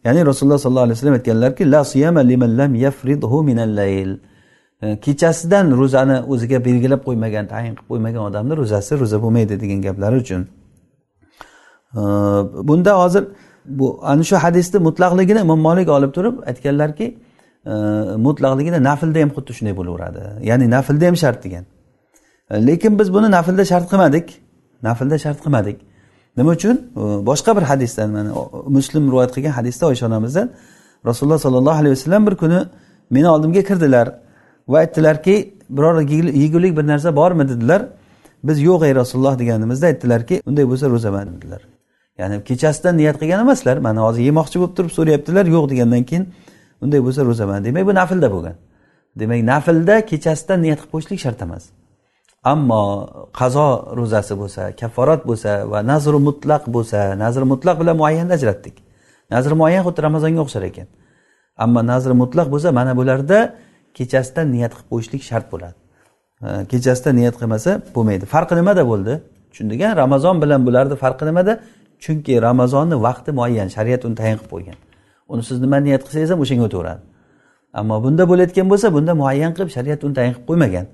Ya'ni rasululloh sollallohu alayhi vasallam aytganlarki la siyama liman lam yafridhu minal layl. E, kechasidan ro'zani o'ziga belgilab qo'ymagan tayin qilib qo'ymagan odamni ro'zasi ro'za bo'lmaydi degan gaplari uchun. E, bunda hozir bu ana shu hadisni mutlaqligini imom molik olib turib aytganlarki e, mutlaqligida naflda ham xuddi shunday bo'laveradi. Ya'ni naflda ham shart degan. Lekin biz buni naflda shart qilmadik. Naflda shart qilmadik. Nima uchun? Boshqa bir hadisdan mana muslim rivoyat qilgan hadisda oysha onamizdan rasululloh sollallohu alayhi vasallam bir kuni meni oldimga kirdilar. Va aytdilarki biror yegulik bir narsa bormi dedilar. Biz yo'q ey rasululloh deganimizda aytdilarki unday bo'lsa ro'zaman dedilar. Ya'ni kechasidan niyat qilgan emaslar mana hozir yemoqchi bo'lib turib so'rayaptilar yo'q degandan keyin unday bo'lsa ro'zaman. Demak bu naflda bo'lgan. Demak naflda kechasidan niyat qilib qo'yishlik shart emas. Ammo qazo ro'zasi bo'lsa kafforat bo'lsa va nazr mutlaq bo'lsa nazr mutlaq bilan muayyanni ajratdik. Nazr muayyan xuddi ramazonga o'xshar ekan. Ammo nazr mutlaq bo'lsa mana bularda kechasidan niyat qilib qo'yishlik shart bo'ladi. Kechasida niyat qilmasa bo'lmaydi. Farqi nimada bo'ldi? Tushundik ramazon bilan bularni farqi nimada? Chunki ramazonni vaqti muayyan shariat uni tayin qilib qo'ygan. Uni siz nima niyat qilsangiz ham o'shanga o'taveradi. Ammo bunda bo'layotgan bo'lsa bunda muayyan qilib shariat uni tayin qilib qo'ymagan.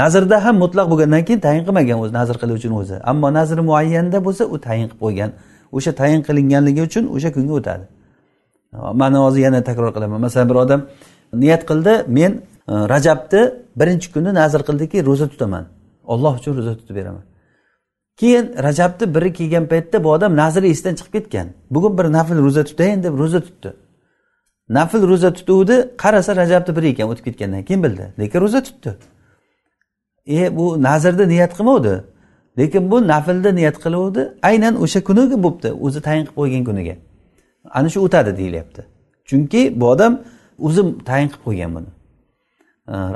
Nazrda ham mutlaq bo'lgandan keyin tayin qilmagan o'zi nazr qiluvchini o'zi. Ammo nazri muayyanda bo'lsa u tayin qilib qo'ygan. O'sha tayin qilinganligi uchun o'sha kunga o'tadi. Mana hozir yana takror qilaman. Masalan bir odam niyat qildi. Men e, rajabni birinchi kuni nazr qildiki ro'za tutaman. Olloh uchun ro'za tutib beraman. Keyin rajabni biri kelgan paytda bu odam nazri esidan chiqib ketgan. Bugun bir nafl ro'za tutayin deb ro'za tutdi. Nafl ro'za tutuvdi qarasa rajabni biri ekan o'tib ketgandan keyin bildi. Lekin ro'za tutdi. E bu nazrda niyat qilmovdi lekin bu naflda niyat qiluvdi aynan o'sha kuniga bo'libdi. O'zi tayin qilib qo'ygan kuniga. Ana shu o'tadi deyilyapti. Chunki bu odam o'zim tayin qilib qo'ygan buni.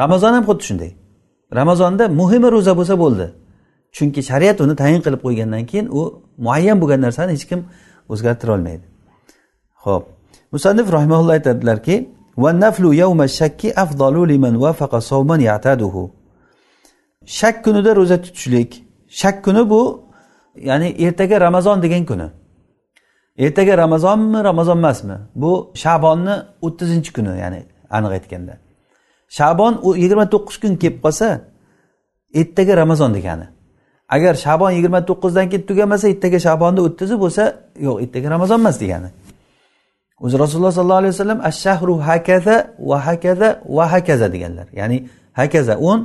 Ramazon ham xuddi shunday. Ramazonda muhimi ro'za bo'lsa bo'ldi. Chunki shariat uni tayin qilib qo'ygandan keyin u muayyan bo'lgan narsani hech kim o'zgartira olmaydi. Ho'p musannif rahimaulloh aytadilarki shak kunida ro'za tutishlik. Shak kuni bu ya'ni ertaga ramazon degan kuni. Ertaga ramazonmi ramazon emasmi? Bu shabonni o'ttizinchi kuni ya'ni aniq aytganda. Shabon u yigirma to'qqiz kun kelib qolsa ertaga ramazon degani. Agar shabon yigirma to'qqizdan keyin tugamasa ertaga shabonni o'ttizi bo'lsa yo'q ertaga ramazon emas degani. O'zi rasululloh sollallohu alayhi vasallam ashahru hakaza va hakaza va hakaza deganlar. Ya'ni hakaza o'n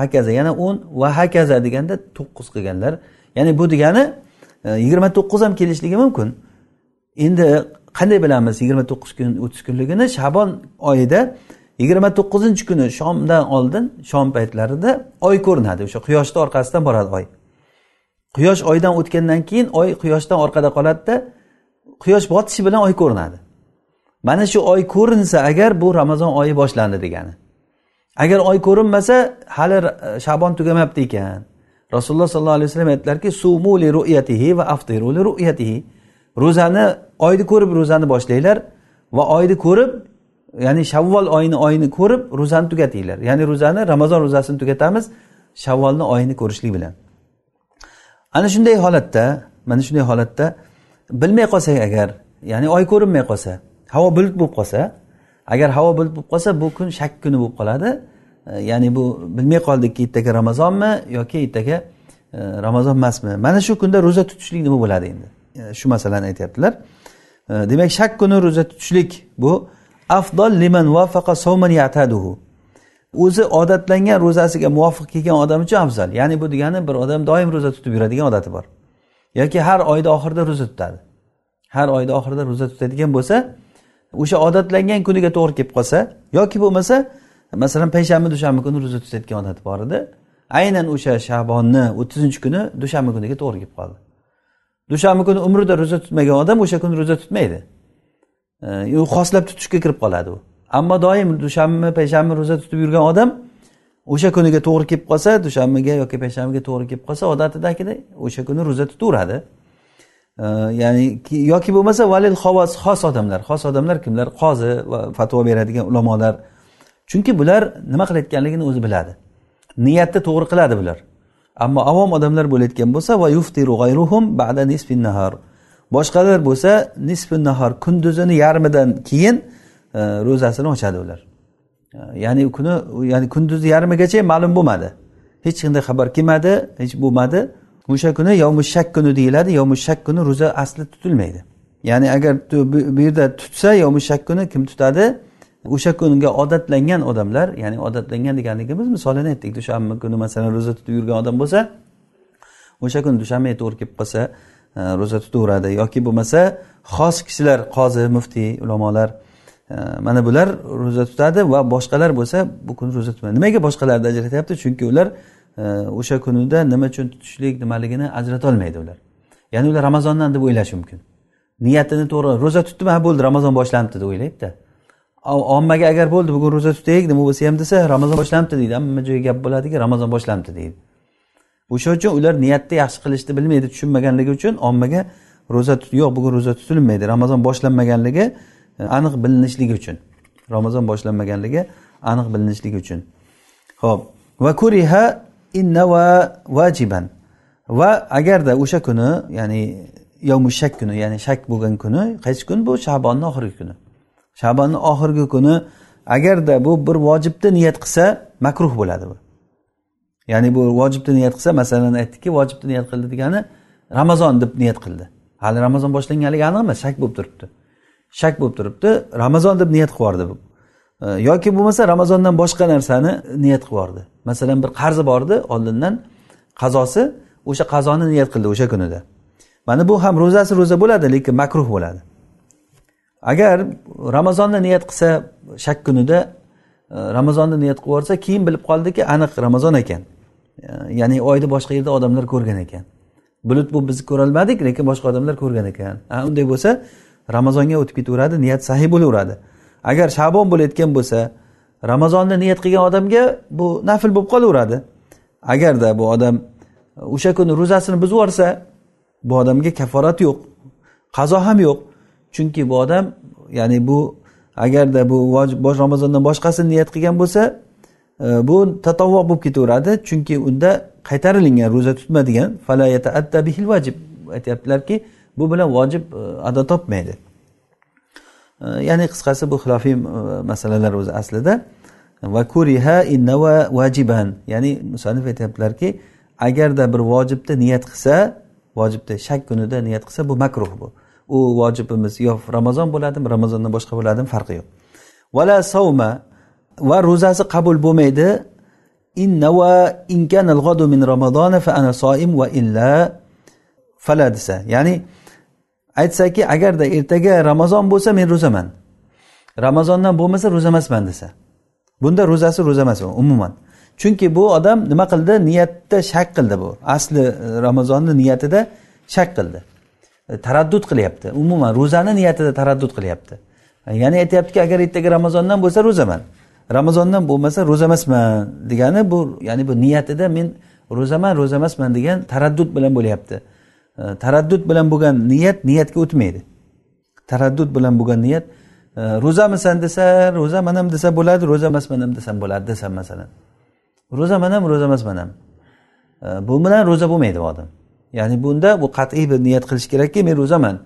hakaza yana o'n va hakaza deganda to'qqiz qilganlar. Ya'ni bu degani e, yigirma to'qqiz ham kelishligi mumkin. Endi qanday bilamiz yigirma to'qqiz kun o'ttiz kunligini shabon oyida yigirma to'qqizinchi kuni shomdan oldin shom paytlarida oy ko'rinadi. O'sha quyoshni orqasidan boradi oy. Quyosh oydan o'tgandan keyin oy quyoshdan orqada qoladida quyosh botishi bilan oy ko'rinadi. Mana shu oy ko'rinsa agar bu ramazon oyi boshlandi degani. Agar oy ko'rinmasa hali shabon tugamabdi ekan. Rasululloh sollallohu alayhi vasallam aytdilarki sumuli ru'yatihi va aftiru li ru'yatihi. Ro'zani oyni ko'rib ro'zani boshlanglar va oyni ko'rib ya'ni shavvol oyini oyini ko'rib ro'zani tugatinglar. Ya'ni ro'zani ramazon ro'zasini tugatamiz shavvolni oyini ko'rishlik bilan. Ana shunday holatda mana shunday holatda bilmay qolsak agar ya'ni oy ko'rinmay qolsa havo bulut bo'lib qolsa agar havo bulut bo'lib qolsa bu kun shak kuni bo'lib qoladi. Ya'ni bu bilmay qoldikki ertaga ramazonmi yoki ertaga e, ramazon emasmi mana shu kunda ro'za tutishlik nima bo'ladi endi? E, shu masalani aytyaptilar. E, demak shak kuni ro'za tutishlik bu afdol liman vafaqa sawman yataduhu. O'zi odatlangan ro'zasiga muvofiq kelgan odam uchun afzal. Ya'ni bu degani bir odam doim ro'za tutib yuradigan odati bor. Yoki har oyni oxirida ro'za tutadi. Har oyni oxirida ro'za tutadigan bo'lsa o'sha odatlangan kuniga to'g'ri kelib qolsa yoki bo'lmasa masalan payshanba dushanba kuni ro'za tutayotgan odati bor edi. Aynan o'sha shabonni o'ttizinchi kuni dushanba kuniga to'g'ri kelib qoldi. Dushanba kuni umrida ro'za tutmagan odam o'sha kuni ro'za tutmaydi. U xoslab tutishga kirib qoladi u. Ammo doim dushanba payshanba ro'za tutib yurgan odam o'sha kuniga to'g'ri kelib qolsa dushanbaga yoki payshanbaga to'g'ri kelib qolsa odatidagidek o'sha kuni ro'za tutaveradi. Ya'ni yoki bo'lmasa valil havos xos odamlar xos odamlar kimlar? Qozi va fatvo beradigan ulamolar. Chunki bular nima qilayotganligini o'zi biladi. Niyatni to'g'ri qiladi bular. Ammo avom odamlar bo'layotgan bo'lsa va yuftiru g'ayruhum ba'da nisfin nahar. Boshqalar bo'lsa nisfin nahar kunduzini yarmidan keyin e, ro'zasini ochadi ular. E, ya'ni kuni ya'ni kunduzni yarmigacha ma'lum bo'lmadi. Hech qanday xabar kelmadi hech bo'lmadi. O'sha kuni yovmi shak kuni deyiladi yovmi shak kuni ro'za asli tutilmaydi. Ya'ni agar bu yerda tutsa yovmi shak kuni kim tutadi? O'sha kunga odatlangan odamlar ya'ni odatlangan deganligimiz misolini aytdik. Dushanba kuni masalan ro'za tutib yurgan odam bo'lsa o'sha kuni dushanbaga to'g'ri kelib qolsa e, ro'za tutaveradi. Yoki bo'lmasa xos kishilar qozi muftiy ulamolar e, mana bular ro'za tutadi va boshqalar bo'lsa bu kun ro'za tutmaydi. Nimaga boshqalarni ajratyapti? Chunki ular e, o'sha kunida nima uchun tutishlik nimaligini ajratolmaydi ular. Ya'ni ular ramazondan deb o'ylashi mumkin. Niyatini to'g'ri ro'za tutdim ha bo'ldi ramazon boshlanibdi deb o'ylaydida. Ommaga agar bo'ldi bugun ro'za tutaylik nima bo'lsa ham desa ramazon boshlanibdi deydi. Hamma joyga gap bo'ladiki ramazon boshlanibdi deydi. O'sha uchun ular niyatni yaxshi qilishni bilmaydi tushunmaganligi uchun ommaga ro'za tut yo'q bugun ro'za tutilmaydi. Ramazon boshlanmaganligi e, aniq bilinishligi uchun. Ramazon boshlanmaganligi aniq bilinishligi uchun. Ho'p va kuriha inna va vajiban. Va agarda o'sha kuni ya'ni yovmu shak kuni ya'ni shak bo'lgan kuni qaysi kun bu shabonni oxirgi kuni. Shabonni oxirgi kuni agarda bu bir vojibni niyat qilsa makruh bo'ladi bu. Ya'ni bu vojibni niyat qilsa masalan aytdikki vojibni niyat qildi degani ramazon deb niyat qildi. Hali ramazon boshlanganligi aniq emas shak bo'lib turibdi. Shak bo'lib turibdi ramazon deb niyat qilib yubordi yoki bo'lmasa ramazondan boshqa narsani niyat qilib yubordi masalan bir qarzi bor edi oldindan qazosi o'sha qazoni niyat qildi o'sha kunida. Mana bu ham ro'zasi ro'za bo'ladi lekin makruh bo'ladi. Agar ramazonni niyat qilsa shak kunida e, ramazonni niyat qilib yuborsa keyin bilib qoldiki aniq ramazon ekan. E, ya'ni oyni boshqa yerda odamlar ko'rgan ekan. Bulut bu biz ko'rolmadik lekin boshqa odamlar ko'rgan ekan. Unday bo'lsa ramazonga o'tib ketaveradi niyat sahiy bo'laveradi. Agar shabon bo'layotgan bo'lsa ramazonni niyat qilgan odamga bu nafl bo'lib qolaveradi. Agarda bu odam e, o'sha kuni ro'zasini buzib yuborsa bu odamga kaforat yo'q qazo ham yo'q. Chunki bu odam ya'ni bu agarda bu bosh ramazondan boshqasini niyat qilgan bo'lsa e, bu tatavvo bo'lib ketaveradi. Chunki unda qaytarilingan ro'za tutmadigan vajib aytyaptilarki bu bilan vojib e, ado topmaydi. E, ya'ni qisqasi bu xilofiy e, masalalar o'zi aslida. Va kuriha innava vajiban. Ya'ni musanif aytyaptilarki agarda bir vojibni niyat qilsa vojibni shak kunida niyat qilsa bu makruh bu. U vojibimiz yo ramazon bo'ladimi ramazondan boshqa bo'ladimi farqi yo'q. Vala savma va ro'zasi qabul bo'lmaydi. Innava inkanal min ramazona fa ana soim va illa fala desa. Ya'ni aytsaki agarda ertaga ramazon bo'lsa men ro'zaman. Ramazondan bo'lmasa ro'za emasman desa. Bunda ro'zasi ro'za emas umuman. Chunki bu odam nima qildi? Niyatda shak qildi bu. Asli e, ramazonni niyatida shak qildi. E, taraddud qilyapti. Umuman ro'zani niyatida taraddud qilyapti. E, ya'ni aytyaptiki agar ertaga ramazondan bo'lsa ro'zaman. Ramazondan bo'lmasa ro'za emasman degani bu ya'ni bu niyatida men ro'zaman ro'za emasman degan taraddud bilan bo'lyapti. E, taraddud bilan bo'lgan niyat niyatga o'tmaydi. Taraddud bilan bo'lgan niyat ro'zamisan desa ro'zaman ham desa bo'ladi ro'za emasman ham desam bo'ladi desam masalan. Ro'zaman ham ro'za emasman ham bu bilan ro'za bo'lmaydi bu odam. Ya'ni bunda bu qat'iy bir niyat qilish kerakki men ro'zaman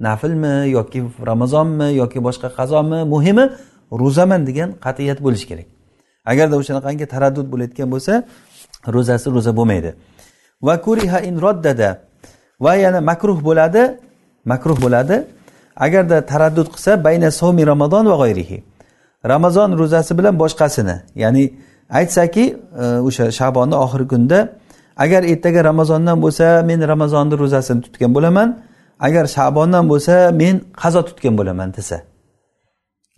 naflmi yoki ramazonmi yoki boshqa qazomi muhimi ro'zaman degan qat'iyat bo'lishi kerak. Agarda o'shanaqangi taraddud bo'layotgan bo'lsa ro'zasi ro'za bo'lmaydi. Va kuriha in roddada. Va yana makruh bo'ladi makruh bo'ladi. Agarda taraddud qilsa bayna somi ramazon va g'oyrihi ramazon ro'zasi bilan boshqasini. Ya'ni aytsaki e, o'sha shabonni oxirgi kunida agar ertaga ramazondan bo'lsa men ramazonni ro'zasini tutgan bo'laman. Agar shabondan bo'lsa men qazo tutgan bo'laman desa.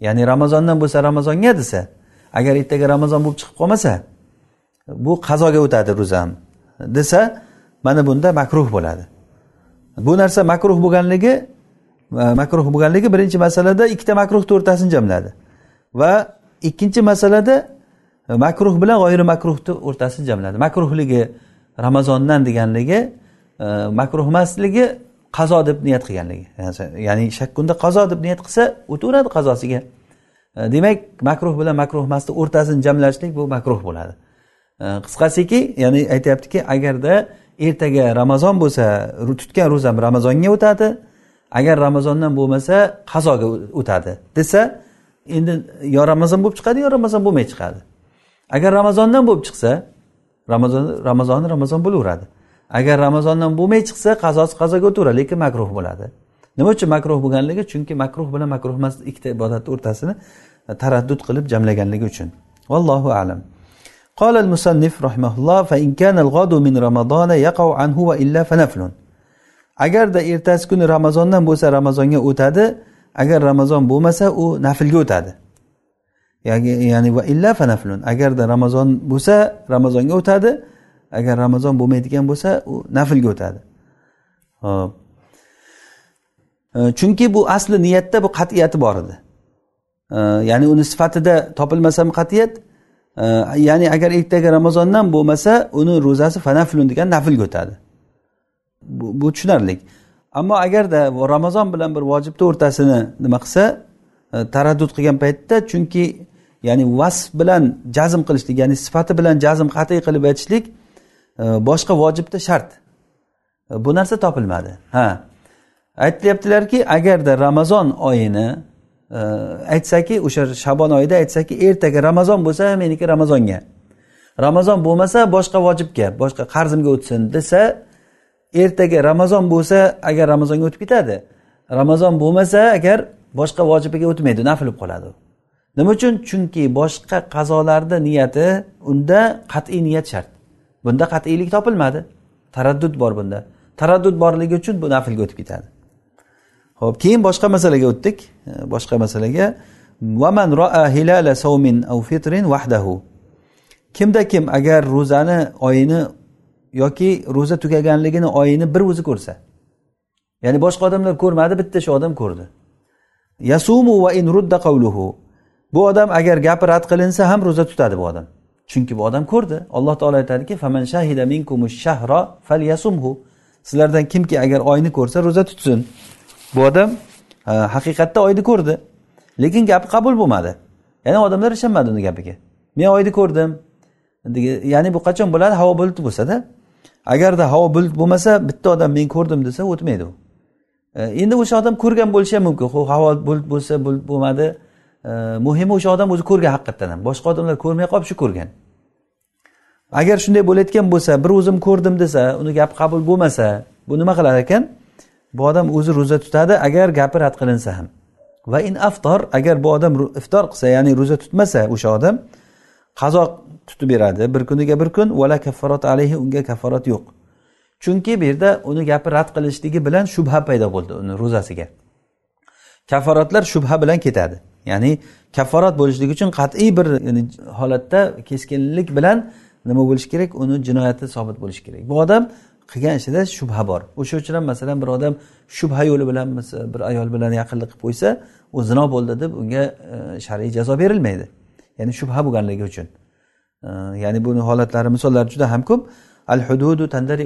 Ya'ni ramazondan bo'lsa ramazonga desa agar ertaga ramazon bo'lib chiqib qolmasa bu qazoga o'tadi ro'zam desa mana bunda makruh bo'ladi. Bu narsa makruh bo'lganligi makruh bo'lganligi birinchi masalada ikkita makruhni o'rtasini jamladi. Va ikkinchi masalada makruh bilan g'oyiri makruhni o'rtasini jamladi. Makruhligi ramazondan deganligi e, makruh emasligi qazo deb niyat qilganligi. Ya'ni shakkunda qazo deb niyat qilsa o'taveradi qazosiga. E, demak makruh bilan makruh emasni o'rtasini jamlashlik bu makruh bo'ladi. E, qisqasiki ya'ni aytyaptiki agarda ertaga ramazon bo'lsa tutgan ro'zam ramazonga o'tadi agar ramazondan bo'lmasa qazoga o'tadi desa endi yo ramazon bo'lib chiqadi yo ramazon bo'lmay chiqadi? Agar ramazondan bo'lib chiqsa ramazon ramazoni ramazon bo'laveradi agar ramazondan bo'lmay chiqsa qazosi qazoga o'taveradi lekin makruh bo'ladi nima uchun makruh bo'lganligi chunki makruh bilan makruh emas ikkita ibodatni o'rtasini taraddud qilib jamlaganligi uchun vallohu alam قال المصنف رحمه الله فإن كان الغد من رمضان يقع عنه وإلا فنفل agarda ertasi kuni ramazondan bo'lsa ramazonga o'tadi agar ramazon bo'lmasa u naflga o'tadi Ya'ni va illa fanaflun. Agarda ramazon bo'lsa ramazonga o'tadi. Agar ramazon bo'lmaydigan bo'lsa u naflga o'tadi. Hop e, chunki bu asli niyatda bu qat'iyati bor edi. E, ya'ni uni sifatida topilmasa ham qat'iyat. E, ya'ni agar ertaga ramazondan bo'lmasa uni ro'zasi fanaflun degan naflga o'tadi. Bu, tushunarli. Ammo agarda ramazon bilan bir vojibni o'rtasini nima qilsa taraddud qilgan paytda chunki ya'ni vasf bilan jazm qilishlik ya'ni sifati bilan jazm qat'iy qilib aytishlik e, boshqa vojibda shart. E, bu narsa topilmadi. Ha. Aytilyaptilarki agarda ramazon oyini e, aytsaki o'sha shabon oyida aytsaki ertaga ramazon bo'lsa meniki ramazonga. Ramazon bo'lmasa boshqa vojibga boshqa qarzimga o'tsin desa ertaga ramazon bo'lsa agar ramazonga o'tib ketadi. Ramazon bo'lmasa agar boshqa vojibiga o'tmaydi nafl bo'lib qoladi nima uchun? Chunki boshqa qazolarda niyati unda qat'iy niyat shart. Bunda qat'iylik topilmadi. Taraddud bor bunda. Taraddud borligi uchun bu naflga o'tib ketadi. Ho'p keyin boshqa masalaga o'tdik. Boshqa masalaga. Vaman roa hilala savmin aw fitrin vahdahu kimda kim agar ro'zani oyini yoki ro'za tugaganligini oyini bir o'zi ko'rsa. Ya'ni boshqa odamlar ko'rmadi bitta shu odam ko'rdi. Yasumu va in rudda qavluhu bu odam agar gapi rad qilinsa ham ro'za tutadi bu odam. Chunki bu odam ko'rdi. Alloh taolo aytadiki faman shahida minkumush shahra falyasumhu. Sizlardan kimki agar oyni ko'rsa ro'za tutsin. Bu odam haqiqatda oyni ko'rdi. Lekin gapi qabul bo'lmadi. Ya'ni odamlar ishonmadi uni gapiga. Men oyni ko'rdim. Ya'ni bu qachon bo'ladi? Havo bulut bo'lsada. Agarda havo bulut bo'lmasa bitta odam men ko'rdim desa o'tmaydi u. E, endi o'sha odam ko'rgan bo'lishi ham mumkin. Havo bulut bo'lsa bulut bo'lmadi. Muhimi o'sha odam o'zi ko'rgan haqiqatdan ham. Boshqa odamlar ko'rmay qolib shu ko'rgan. Agar shunday bo'layotgan bo'lsa bir o'zim ko'rdim desa uni gapi qabul bo'lmasa bu nima qilar ekan? Bu odam o'zi ro'za tutadi agar gapi rad qilinsa ham. Va in aftor agar bu odam iftor qilsa ya'ni ro'za tutmasa o'sha odam qazo tutib beradi. Bir kuniga bir kun vala kaffarot alayhi unga kafforat yo'q. Chunki bu yerda uni gapi rad qilishligi bilan shubha paydo bo'ldi uni ro'zasiga. Kafforatlar shubha bilan ketadi. Ya'ni kafforat bo'lishligi uchun qat'iy bir holatda keskinlik bilan nima bo'lishi kerak? Uni jinoyati sobit bo'lishi kerak. Bu odam qilgan ishida shubha bor. O'sha uchun ham masalan bir odam shubha yo'li bilan bir ayol bilan yaqinlik qilib qo'ysa u zino bo'ldi deb unga e, shar'iy jazo berilmaydi. Ya'ni shubha bo'lganligi uchun. E, ya'ni buni holatlari misollari juda ham ko'p. Al hududu tandari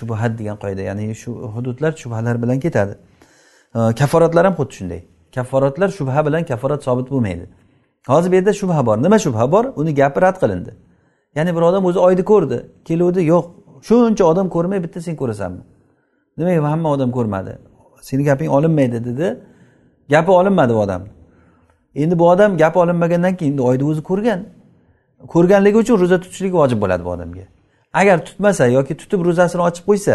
shubuhat degan qoida. Ya'ni shu hududlar shubhalar bilan ketadi. Kafforatlar ham xuddi shunday. Kafforatlar shubha bilan kafforat sobit bo'lmaydi. Hozir bu yerda shubha bor. Nima shubha bor? Uni gapi rad qilindi. Ya'ni bir odam o'zi oyni ko'rdi keluvdi yo'q shuncha odam ko'rmay bitta sen ko'rasanmi? Nimaga hamma odam ko'rmadi. Seni gaping olinmaydi dedi. Gapi olinmadi bu odam. Endi bu odam gapi olinmagandan keyin endi oyni o'zi ko'rgan. Ko'rganligi uchun ro'za tutishligi vojib bo'ladi bu odamga. Agar tutmasa yoki tutib ro'zasini ochib qo'ysa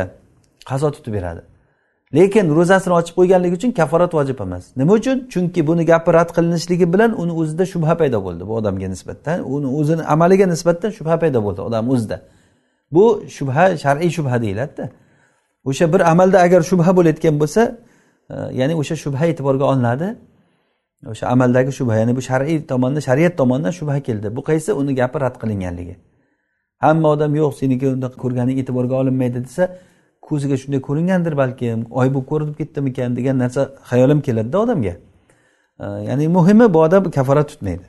qazo tutib beradi. Lekin ro'zasini ochib qo'yganligi uchun kaforat vojib emas. Nima uchun? Chunki buni gapi rad qilinishligi bilan uni o'zida shubha paydo bo'ldi bu odamga nisbatan. Uni o'zini amaliga nisbatan shubha paydo bo'ldi odam o'zida. Bu shubha shar'iy shubha deyiladida. O'sha bir amalda agar shubha bo'layotgan bo'lsa e, ya'ni o'sha shubha e'tiborga olinadi. O'sha amaldagi shubha ya'ni bu shar'iy tomondan shariat tomonidan shubha keldi. Bu qaysi? Uni gapi rad qilinganligi. Hamma odam yo'q seniki unda ko'rganing e'tiborga olinmaydi desa ko'ziga shunday ko'ringandir balkim oy bo'lib ko'rinib ketdimikan degan narsa hayolim keladida odamga. Ya'ni muhimi bu odam kaforat tutmaydi.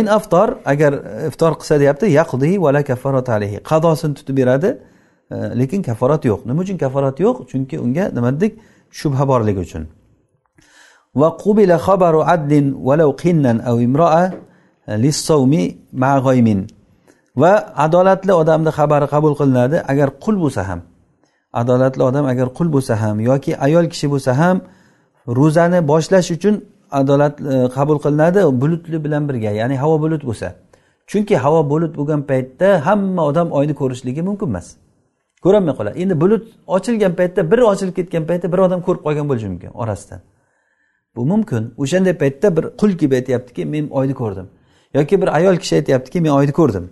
In aftor agar iftor qilsa deyapti yaqdi vala kafarat alayhi. Qadosini tutib beradi lekin kaforat yo'q. Nima uchun kaforat yo'q? Chunki unga nima dedik shubha borligi uchun. Va qubila xabaru adlin valau qinnan aw imroa e, lissavmi ma va adolatli odamni xabari qabul qilinadi agar qul bo'lsa ham. Adolatli odam agar qul bo'lsa ham yoki ayol kishi bo'lsa ham ro'zani boshlash uchun adolat e, qabul qilinadi bulutli bilan birga ya'ni havo bulut bo'lsa. Chunki havo bulut bo'lgan paytda hamma odam oyni ko'rishligi mumkin emas. Ko'rolmay qoladi. Endi bulut ochilgan paytda bir ochilib ketgan paytda bir odam ko'rib qolgan bo'lishi mumkin orasidan. Bu mumkin. O'shanday paytda bir qul kelib aytyaptiki men oyni ko'rdim. Yoki bir ayol kishi aytyaptiki men oyni ko'rdim.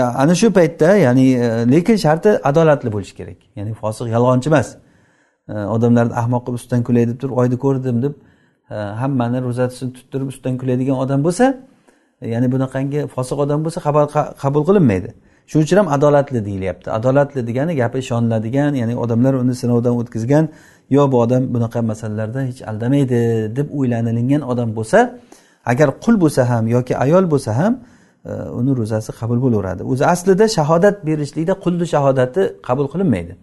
Ana shu paytda ya'ni e, lekin sharti adolatli bo'lishi kerak. Ya'ni fosiq yolg'onchi emas. E, odamlarni ahmoq qilib ustidan kulay deb turib oyni ko'rdim deb e, hammani ro'zasini tuttirib ustidan kuladigan odam bo'lsa ya'ni bunaqangi fosiq odam bo'lsa xabar qabul qilinmaydi. Shuning uchun ham adolatli deyilyapti. Adolatli degani gapi ishoniladigan ya'ni odamlar uni sinovdan o'tkazgan yo bu odam bunaqa masalalarda hech aldamaydi deb o'ylanilingan odam bo'lsa agar qul bo'lsa ham yoki ayol bo'lsa ham E, uni ro'zasi qabul bo'laveradi. O'zi aslida shahodat berishlikda qulni shahodati qabul qilinmaydi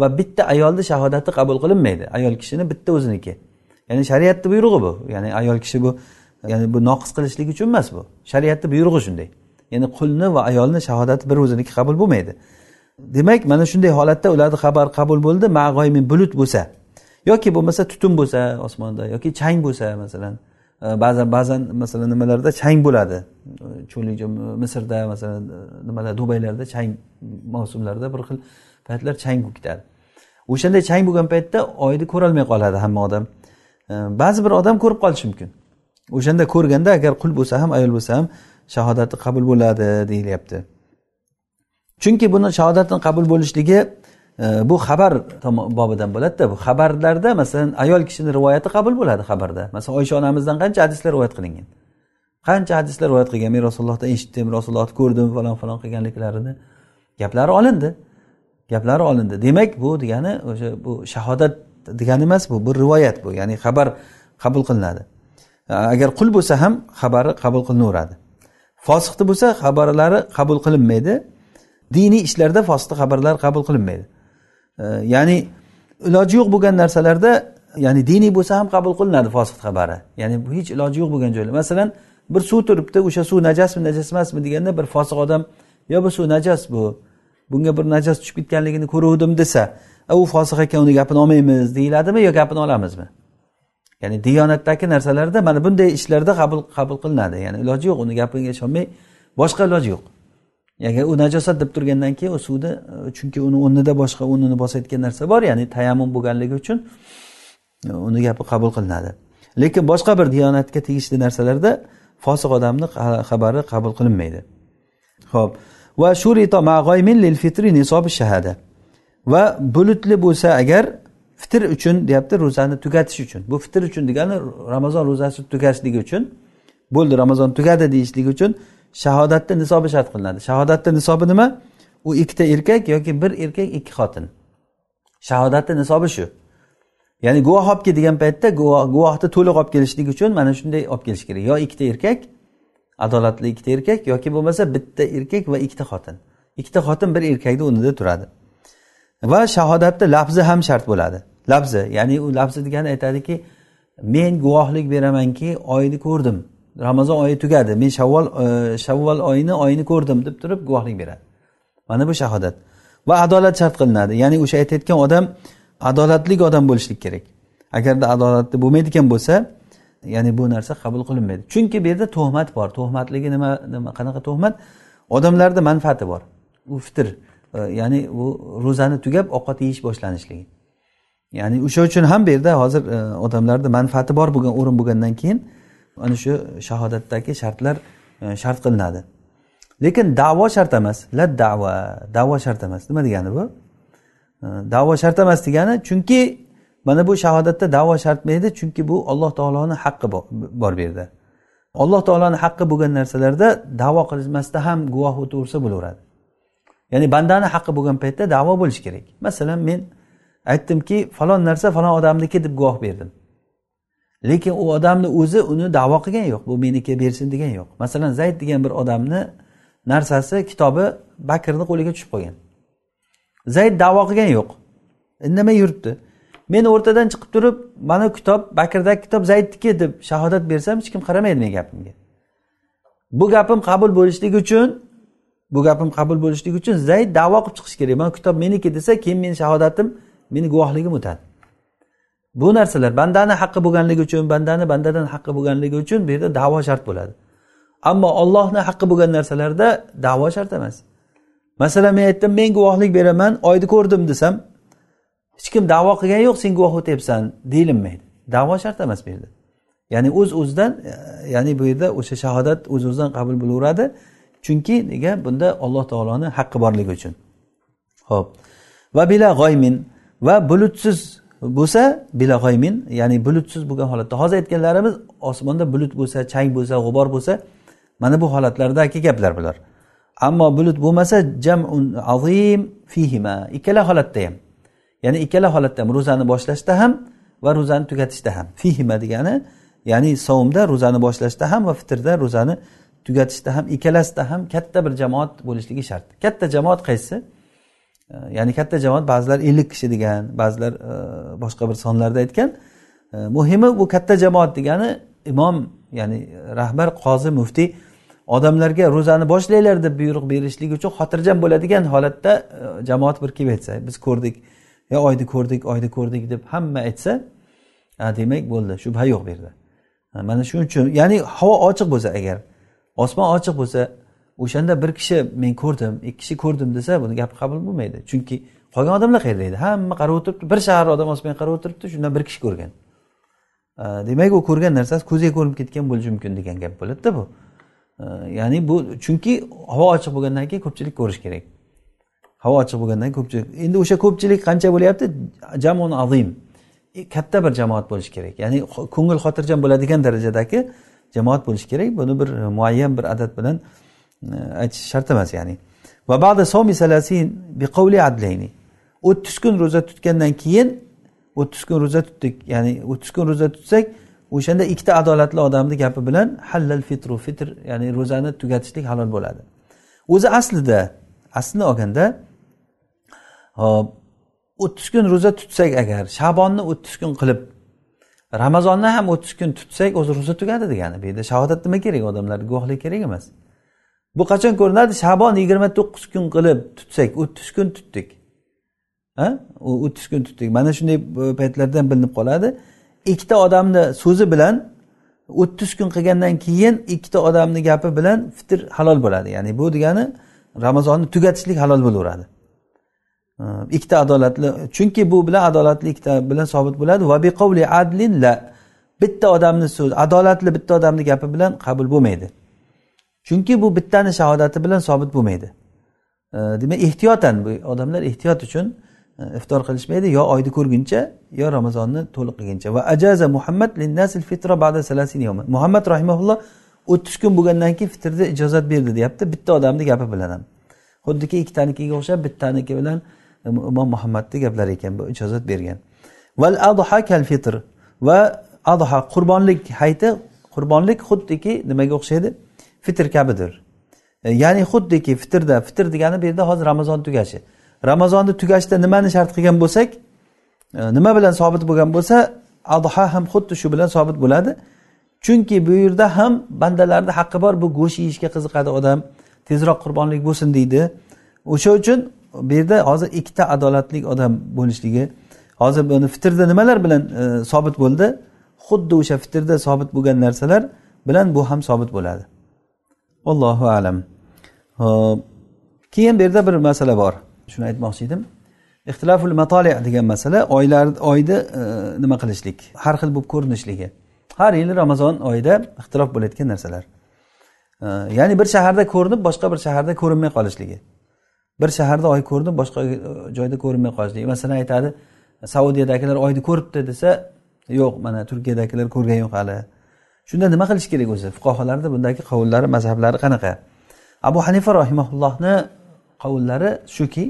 va bitta ayolni shahodati qabul qilinmaydi. Ayol kishini bitta o'ziniki. Ya'ni shariatni buyrug'i bu. Ya'ni ayol kishi bu ya'ni bu noqis qilishlik uchun emas bu. Shariatni buyrug'i shunday. Ya'ni qulni va ayolni shahodati bir o'ziniki qabul bo'lmaydi. Demak mana shunday holatda ularni xabar qabul bo'ldi. Mag'oymin bulut bo'lsa yoki bo'lmasa tutun bo'lsa osmonda yoki chang bo'lsa masalan ba'zan ba'zan masalan nimalarda chang bo'ladi. Cho'llik misrda masalan e, nimalar dubaylarda chang mavsumlarda bir xil paytlar chang bo'lib ketadi o'shanday chang bo'lgan paytda oyni ko'rolmay qoladi hamma odam. Ba'zi bir odam ko'rib qolishi mumkin. O'shanda ko'rganda agar qul bo'lsa ham ayol bo'lsa ham shahodati qabul bo'ladi deyilyapti. Chunki buni shahodatni qabul bo'lishligi bu xabar bobidan bo'ladida bu xabarlarda masalan ayol kishini rivoyati qabul bo'ladi xabarda. Masalan oysha onamizdan qancha hadislar rivoyat qilingan? Qancha hadislar rivoyat qilgan? Men rasulullohdan eshitdim rasulullohni ko'rdim falon falon qilganliklarini. Gaplari olindi. Gaplari olindi. Demak bu degani o'sha bu shahodat degani emas bu bir rivoyat bu ya'ni xabar qabul qilinadi. Agar qul bo'lsa ham xabari qabul qilinaveradi fosiqni bo'lsa xabarlari qabul qilinmaydi. Diniy ishlarda fosiqni xabarlar qabul qilinmaydi. Ya'ni iloji yo'q bo'lgan narsalarda ya'ni diniy bo'lsa ham qabul qilinadi fosiq xabari. Ya'ni bu hech iloji yo'q bo'lgan joylar. Masalan bir suv turibdi o'sha suv najasmi najas emasmi deganda bir fosiq odam yo bu suv najas bu. Bunga bir najas tushib ketganligini ko'ruvdim desa u fosiq ekan uni gapini olmaymiz deyiladimi yo gapini olamizmi? Ya'ni diyonatdagi narsalarda mana bunday ishlarda qabul qabul qilinadi. Ya'ni iloji yo'q uni gapiga ishonmay boshqa iloji yo'q. Agar u najosat deb turgandan keyin u suvni e, chunki uni o'rnida boshqa o'rnini bosayotgan narsa bor ya'ni tayammum bo'lganligi uchun e, uni gapi qabul qilinadi. Lekin boshqa bir diyonatga tegishli narsalarda fosiq odamni xabari qabul qilinmaydi. Ho'p va shurito lil fitri nisobi shahada. Va bulutli bo'lsa agar fitr uchun deyapti ro'zani tugatish uchun. Bu fitr uchun degani ramazon ro'zasi tugashligi uchun bo'ldi ramazon tugadi deyishligi uchun shahodatni nisobi shart qilinadi. Shahodatni nisobi nima? U ikkita erkak yoki bir erkak ikki xotin. Shahodatni nisobi shu. Ya'ni guvoh olib kel degan paytda guvohni to'liq olib kelishlik uchun mana shunday olib kelish kerak. Yo ikkita erkak adolatli ikkita erkak yoki bo'lmasa bitta erkak va ikkita xotin. Ikkita xotin bir erkakni o'rnida turadi. Va shahodatni lafzi ham shart bo'ladi. Lafzi ya'ni u lafzi degani aytadiki men guvohlik beramanki oyni ko'rdim. Ramazon oyi tugadi. Men shavvol e, shavvol oyini oyini ko'rdim deb turib guvohlik beradi. Mana bu shahodat. Va adolat shart qilinadi. Ya'ni o'sha aytayotgan odam adolatli odam bo'lishlik kerak. Agarda adolatli bo'lmaydigan bo'lsa ya'ni bu narsa qabul qilinmaydi. Chunki bu yerda tuhmat bor. Tuhmatligi nima nima qanaqa tuhmat? Odamlarni manfaati bor. U fitr e, ya'ni u ro'zani tugab ovqat yeyish boshlanishligi. Ya'ni o'sha uchun ham bu yerda hozir e, odamlarni manfaati bor bo'lgan o'rin bo'lgandan keyin ana shu shahodatdagi shartlar e, shart qilinadi. Lekin davo shart emas. La davo davo shart emas. Nima degani bu? E, davo shart emas degani chunki mana bu shahodatda davo shartmaydi chunki bu alloh taoloni haqqi bor bu yerda. Alloh taoloni haqqi bo'lgan narsalarda davo qilmasdan ham guvoh o'taversa bo'laveradi. Ya'ni bandani haqqi bo'lgan paytda davo bo'lishi kerak. Masalan men aytdimki falon narsa falon odamniki deb guvoh berdim. Lekin u odamni o'zi uni davo qilgan yo'q. Bu meniki bersin degan yo'q. Masalan zayd degan bir odamni narsasi kitobi bakrni qo'liga tushib qolgan zayd davo qilgan yo'q. Indamay yuribdi. Men o'rtadan chiqib turib mana kitob bakrdagi kitob zaydniki deb shahodat bersam hech kim qaramaydi meni gapimga. Bu gapim qabul bo'lishligi uchun bu gapim qabul bo'lishligi uchun zayd davo qilib chiqishi kerak. Mana kitob meniki desa keyin meni shahodatim meni guvohligim o'tadi. Bu narsalar bandani haqqi bo'lganligi uchun bandani bandadan haqqi bo'lganligi uchun bu yerda davo shart bo'ladi. Ammo ollohni haqqi bo'lgan narsalarda davo shart emas. Masalan men aytdim men guvohlik beraman oyni ko'rdim desam hech kim davo qilgani yo'q sen guvoh o'tyapsan deyilmaydi davo shart emas bu yerda. Ya'ni o'z uz o'zidan e, ya'ni bu yerda o'sha shahodat o'z uz o'zidan qabul bo'laveradi. Chunki nega? Bunda alloh taoloni haqqi borligi uchun. Ho'p va bila g'oymin va bulutsiz bo'lsa bilag'oymin ya'ni bulutsiz bo'lgan holatda. Hozir aytganlarimiz osmonda bulut bo'lsa chang bo'lsa g'ubor bo'lsa mana bu holatlardagi gaplar bular. Ammo bulut bo'lmasa jamun azim fihima. Ikkala holatda ham. Ya'ni ikkala holatda ham. Ro'zani boshlashda ham va ro'zani tugatishda ham. Fihima degani ya'ni savmda ro'zani boshlashda ham va fitrda ro'zani tugatishda ham ikkalasida ham katta bir jamoat bo'lishligi shart. Katta jamoat qaysi? Ya'ni katta jamoat ba'zilar ellik kishi degan ba'zilar e, boshqa bir sonlarda aytgan. E, muhimi bu katta jamoat degani imom ya'ni e, rahbar qozi muftiy odamlarga ro'zani boshlanglar deb buyruq berishlik uchun xotirjam bo'ladigan holatda jamoat bir kelib aytsa biz ko'rdik yo oyni ko'rdik oyni ko'rdik deb hamma aytsa demak bo'ldi shubha yo'q bu yerda mana shuning uchun ya'ni havo ochiq bo'lsa agar osmon ochiq bo'lsa o'shanda bir kishi men ko'rdim ikki kishi ko'rdim desa buni gapi qabul bo'lmaydi. Chunki qolgan odamlar qayerda edi? Hamma qarab o'tiribdi. Bir shahar odam osmonga qarab o'tiribdi shundan bir kishi ko'rgan. Demak u ko'rgan narsasi ko'ziga ko'rinib ketgan bo'lishi mumkin degan gap bo'ladida bu. Ya'ni bu chunki havo ochiq bo'lgandan keyin ko'pchilik ko'rish kerak. Havo ochiq bo'lgandan ko'pchilik endi o'sha ko'pchilik qancha bo'lyapti? Jamun azim. E, katta bir jamoat bo'lishi kerak. Ya'ni ko'ngil xotirjam bo'ladigan darajadagi jamoat bo'lishi kerak. Buni bir muayyan bir adad bilan aytish shart emas ya'ni. Va ba'da somi salasin biqavli adlayni. O'ttiz kun ro'za tutgandan keyin o'ttiz kun ro'za tutdik ya'ni o'ttiz kun ro'za tutsak o'shanda ikkita adolatli odamni gapi bilan hallal fitru fitr ya'ni ro'zani tugatishlik halol bo'ladi. O'zi aslida aslini olganda hop o'ttiz kun ro'za tutsak agar shabonni o'ttiz kun qilib ramazonni ham o'ttiz kun tutsak o'zi ro'za tugadi degani. Bu yerda shahodat nima kerak? Odamlarga guvohlik kerak emas. Bu qachon ko'rinadi? Shabon yigirma to'qqiz kun qilib tutsak o'ttiz kun tutdik. Ha? O'ttiz kun tutdik. Mana shunday e, paytlardan bilinib qoladi. Ikkita odamni so'zi bilan o'ttiz kun qilgandan keyin ikkita odamni gapi bilan fitr halol bo'ladi. Ya'ni bu degani ramazonni tugatishlik halol bo'laveradi. Ikkita adolatli chunki bu bilan adolatli ikkita bilan sobit bo'ladi. Va biqavli adlin la bitta odamni so'zi adolatli bitta odamni gapi bilan qabul bo'lmaydi. Chunki bu bittani shahodati bilan sobit bo'lmaydi. Demak ehtiyotan bu odamlar ehtiyot uchun e, iftor qilishmaydi. Yo oyni ko'rguncha yo ramazonni to'liq qilguncha. Va ajaza muhammad fitra ba'da muhammad rahimaulloh o'ttiz kun bo'lgandan keyin fitrni ijozat berdi deyapti. Bitta odamni gapi bilan ham. Xuddiki ikkitanikiga o'xshab bittaniki bilan e, imom muhammadni gaplari ekan bu ijozat bergan. Val adha kal fitr. Va adha qurbonlik hayti. Qurbonlik xuddiki nimaga o'xshaydi? Fitr kabidir. E, ya'ni xuddiki fitrda fitr degani bu yerda hozir ramazon tugashi. Ramazonni tugashda nimani shart qilgan bo'lsak e, nima bilan sobit bo'lgan bo'lsa adha ham xuddi shu bilan sobit bo'ladi. Chunki bu yerda ham bandalarni haqqi bor bu go'sht yeyishga qiziqadi odam tezroq qurbonlik bo'lsin deydi. O'sha uchun bu yerda hozir ikkita adolatli odam bo'lishligi hozir buni fitrda nimalar bilan e, sobit bo'ldi? Xuddi o'sha fitrda sobit bo'lgan narsalar bilan bu ham sobit bo'ladi. Allohu alam. Hop keyin bu yerda bir masala bor. Shuni aytmoqchi edim. Ixtiloful matoli degan masala oylar oyni e, nima qilishlik? Har xil bo'lib ko'rinishligi. Har yili ramazon oyida ixtilof bo'layotgan narsalar. E, ya'ni bir shaharda ko'rinib boshqa bir shaharda ko'rinmay qolishligi. Bir shaharda oy ko'rinib boshqa e, joyda ko'rinmay qolishligi. Masalan aytadi saudiyadagilar oyni ko'ribdi desa yo'q mana turkiyadagilar ko'rgani yo'q hali. Shunda nima qilish kerak o'zi? Fuqarolarni bundagi qovullari mazhablari qanaqa? Abu hanifa rahimaullohni qovullari shuki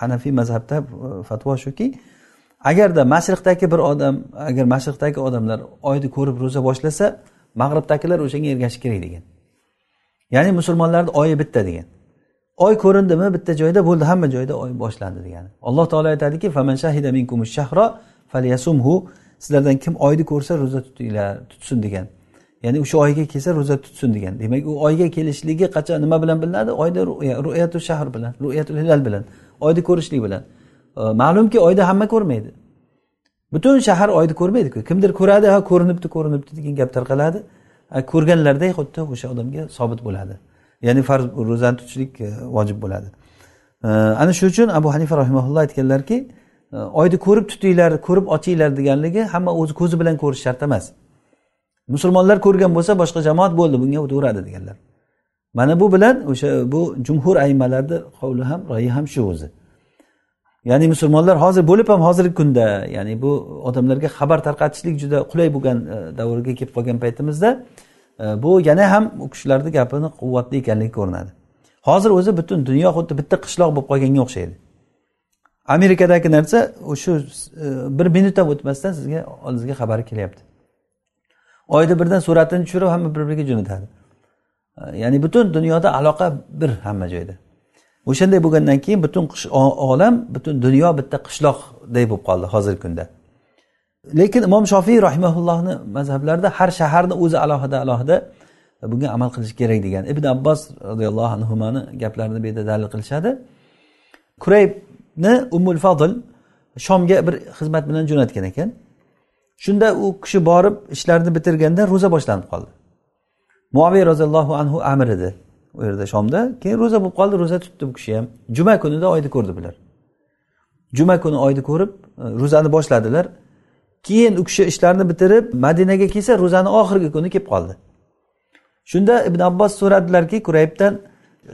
hanafiy mazhabda e, fatvo shuki agarda mashriqdagi bir odam agar mashriqdagi odamlar oyni ko'rib ro'za boshlasa mag'ribdagilar o'shanga ergashish kerak degan. Ya'ni musulmonlarni oyi bitta degan. Oy ko'rindimi bitta joyda bo'ldi hamma joyda oy boshlandi degani alloh taolo aytadiki sizlardan kim oyni ko'rsa ro'za tutinglar tutsin degan. Ya'ni o'sha oyga kelsa ro'za tutsin degan. Demak u oyga kelishligi qachon nima bilan bilinadi? Oyda ru'yatu shahr bilan ru'yatul hilal bilan oyni ko'rishlik bilan. Ma'lumki oyda hamma ko'rmaydi. Butun shahar oyni ko'rmaydiku. Kimdir ko'radi ha ko'rinibdi ko'rinibdi degan gap tarqaladi. Ko'rganlarday xuddi o'sha odamga sobit bo'ladi. Ya'ni farz ro'zani tutishlik e, vojib bo'ladi. Ana shu uchun abu hanifa rahimaulloh aytganlarki e, oyni ko'rib tutinglar ko'rib ochinglar deganligi hamma o'zi ko'zi bilan ko'rish shart emas. Musulmonlar ko'rgan bo'lsa boshqa jamoat bo'ldi bunga o'taveradi deganlar. Mana bu bilan o'sha bu jumhur aymalarni qovli ham royi ham shu o'zi. Ya'ni musulmonlar hozir bo'lib ham hozirgi kunda ya'ni bu odamlarga xabar tarqatishlik juda qulay bo'lgan e, davrga kelib qolgan paytimizda e, bu yana ham u kishilarni gapini quvvatli ekanligi ko'rinadi. Hozir o'zi butun dunyo xuddi bitta qishloq bo'lib qolganga o'xshaydi. Amerikadagi narsa shu e, bir minut ham o'tmasdan sizga oldingizga xabari kelyapti. Oyda birdan suratini tushirib hamma bir biriga jo'natadi. Ya'ni butun dunyoda aloqa bir hamma joyda. O'shanday bo'lgandan keyin butun olam butun dunyo bitta qishloqday bo'lib qoldi hozirgi kunda. Lekin imom shofiy rahimaullohni mazhablarida har shaharni o'zi alohida alohida bunga amal qilish kerak degan ibn abbos roziyallohu anhuni gaplarini bu yerda dalil qilishadi. Kuraybni umul fadl shomga bir xizmat bilan jo'natgan ekan. Shunda u kishi borib ishlarini bitirganda ro'za boshlanib qoldi. Muaviy roziyallohu anhu amir edi u yerda shomda. Keyin ro'za bo'lib qoldi ro'za tutdi bu kishi ham. Juma kunida oyni ko'rdi bular. Juma kuni oyni ko'rib e, ro'zani boshladilar. Keyin u kishi ishlarini bitirib madinaga kelsa ro'zani oxirgi kuni kelib qoldi. Shunda ibn abbos so'radilarki quraybdan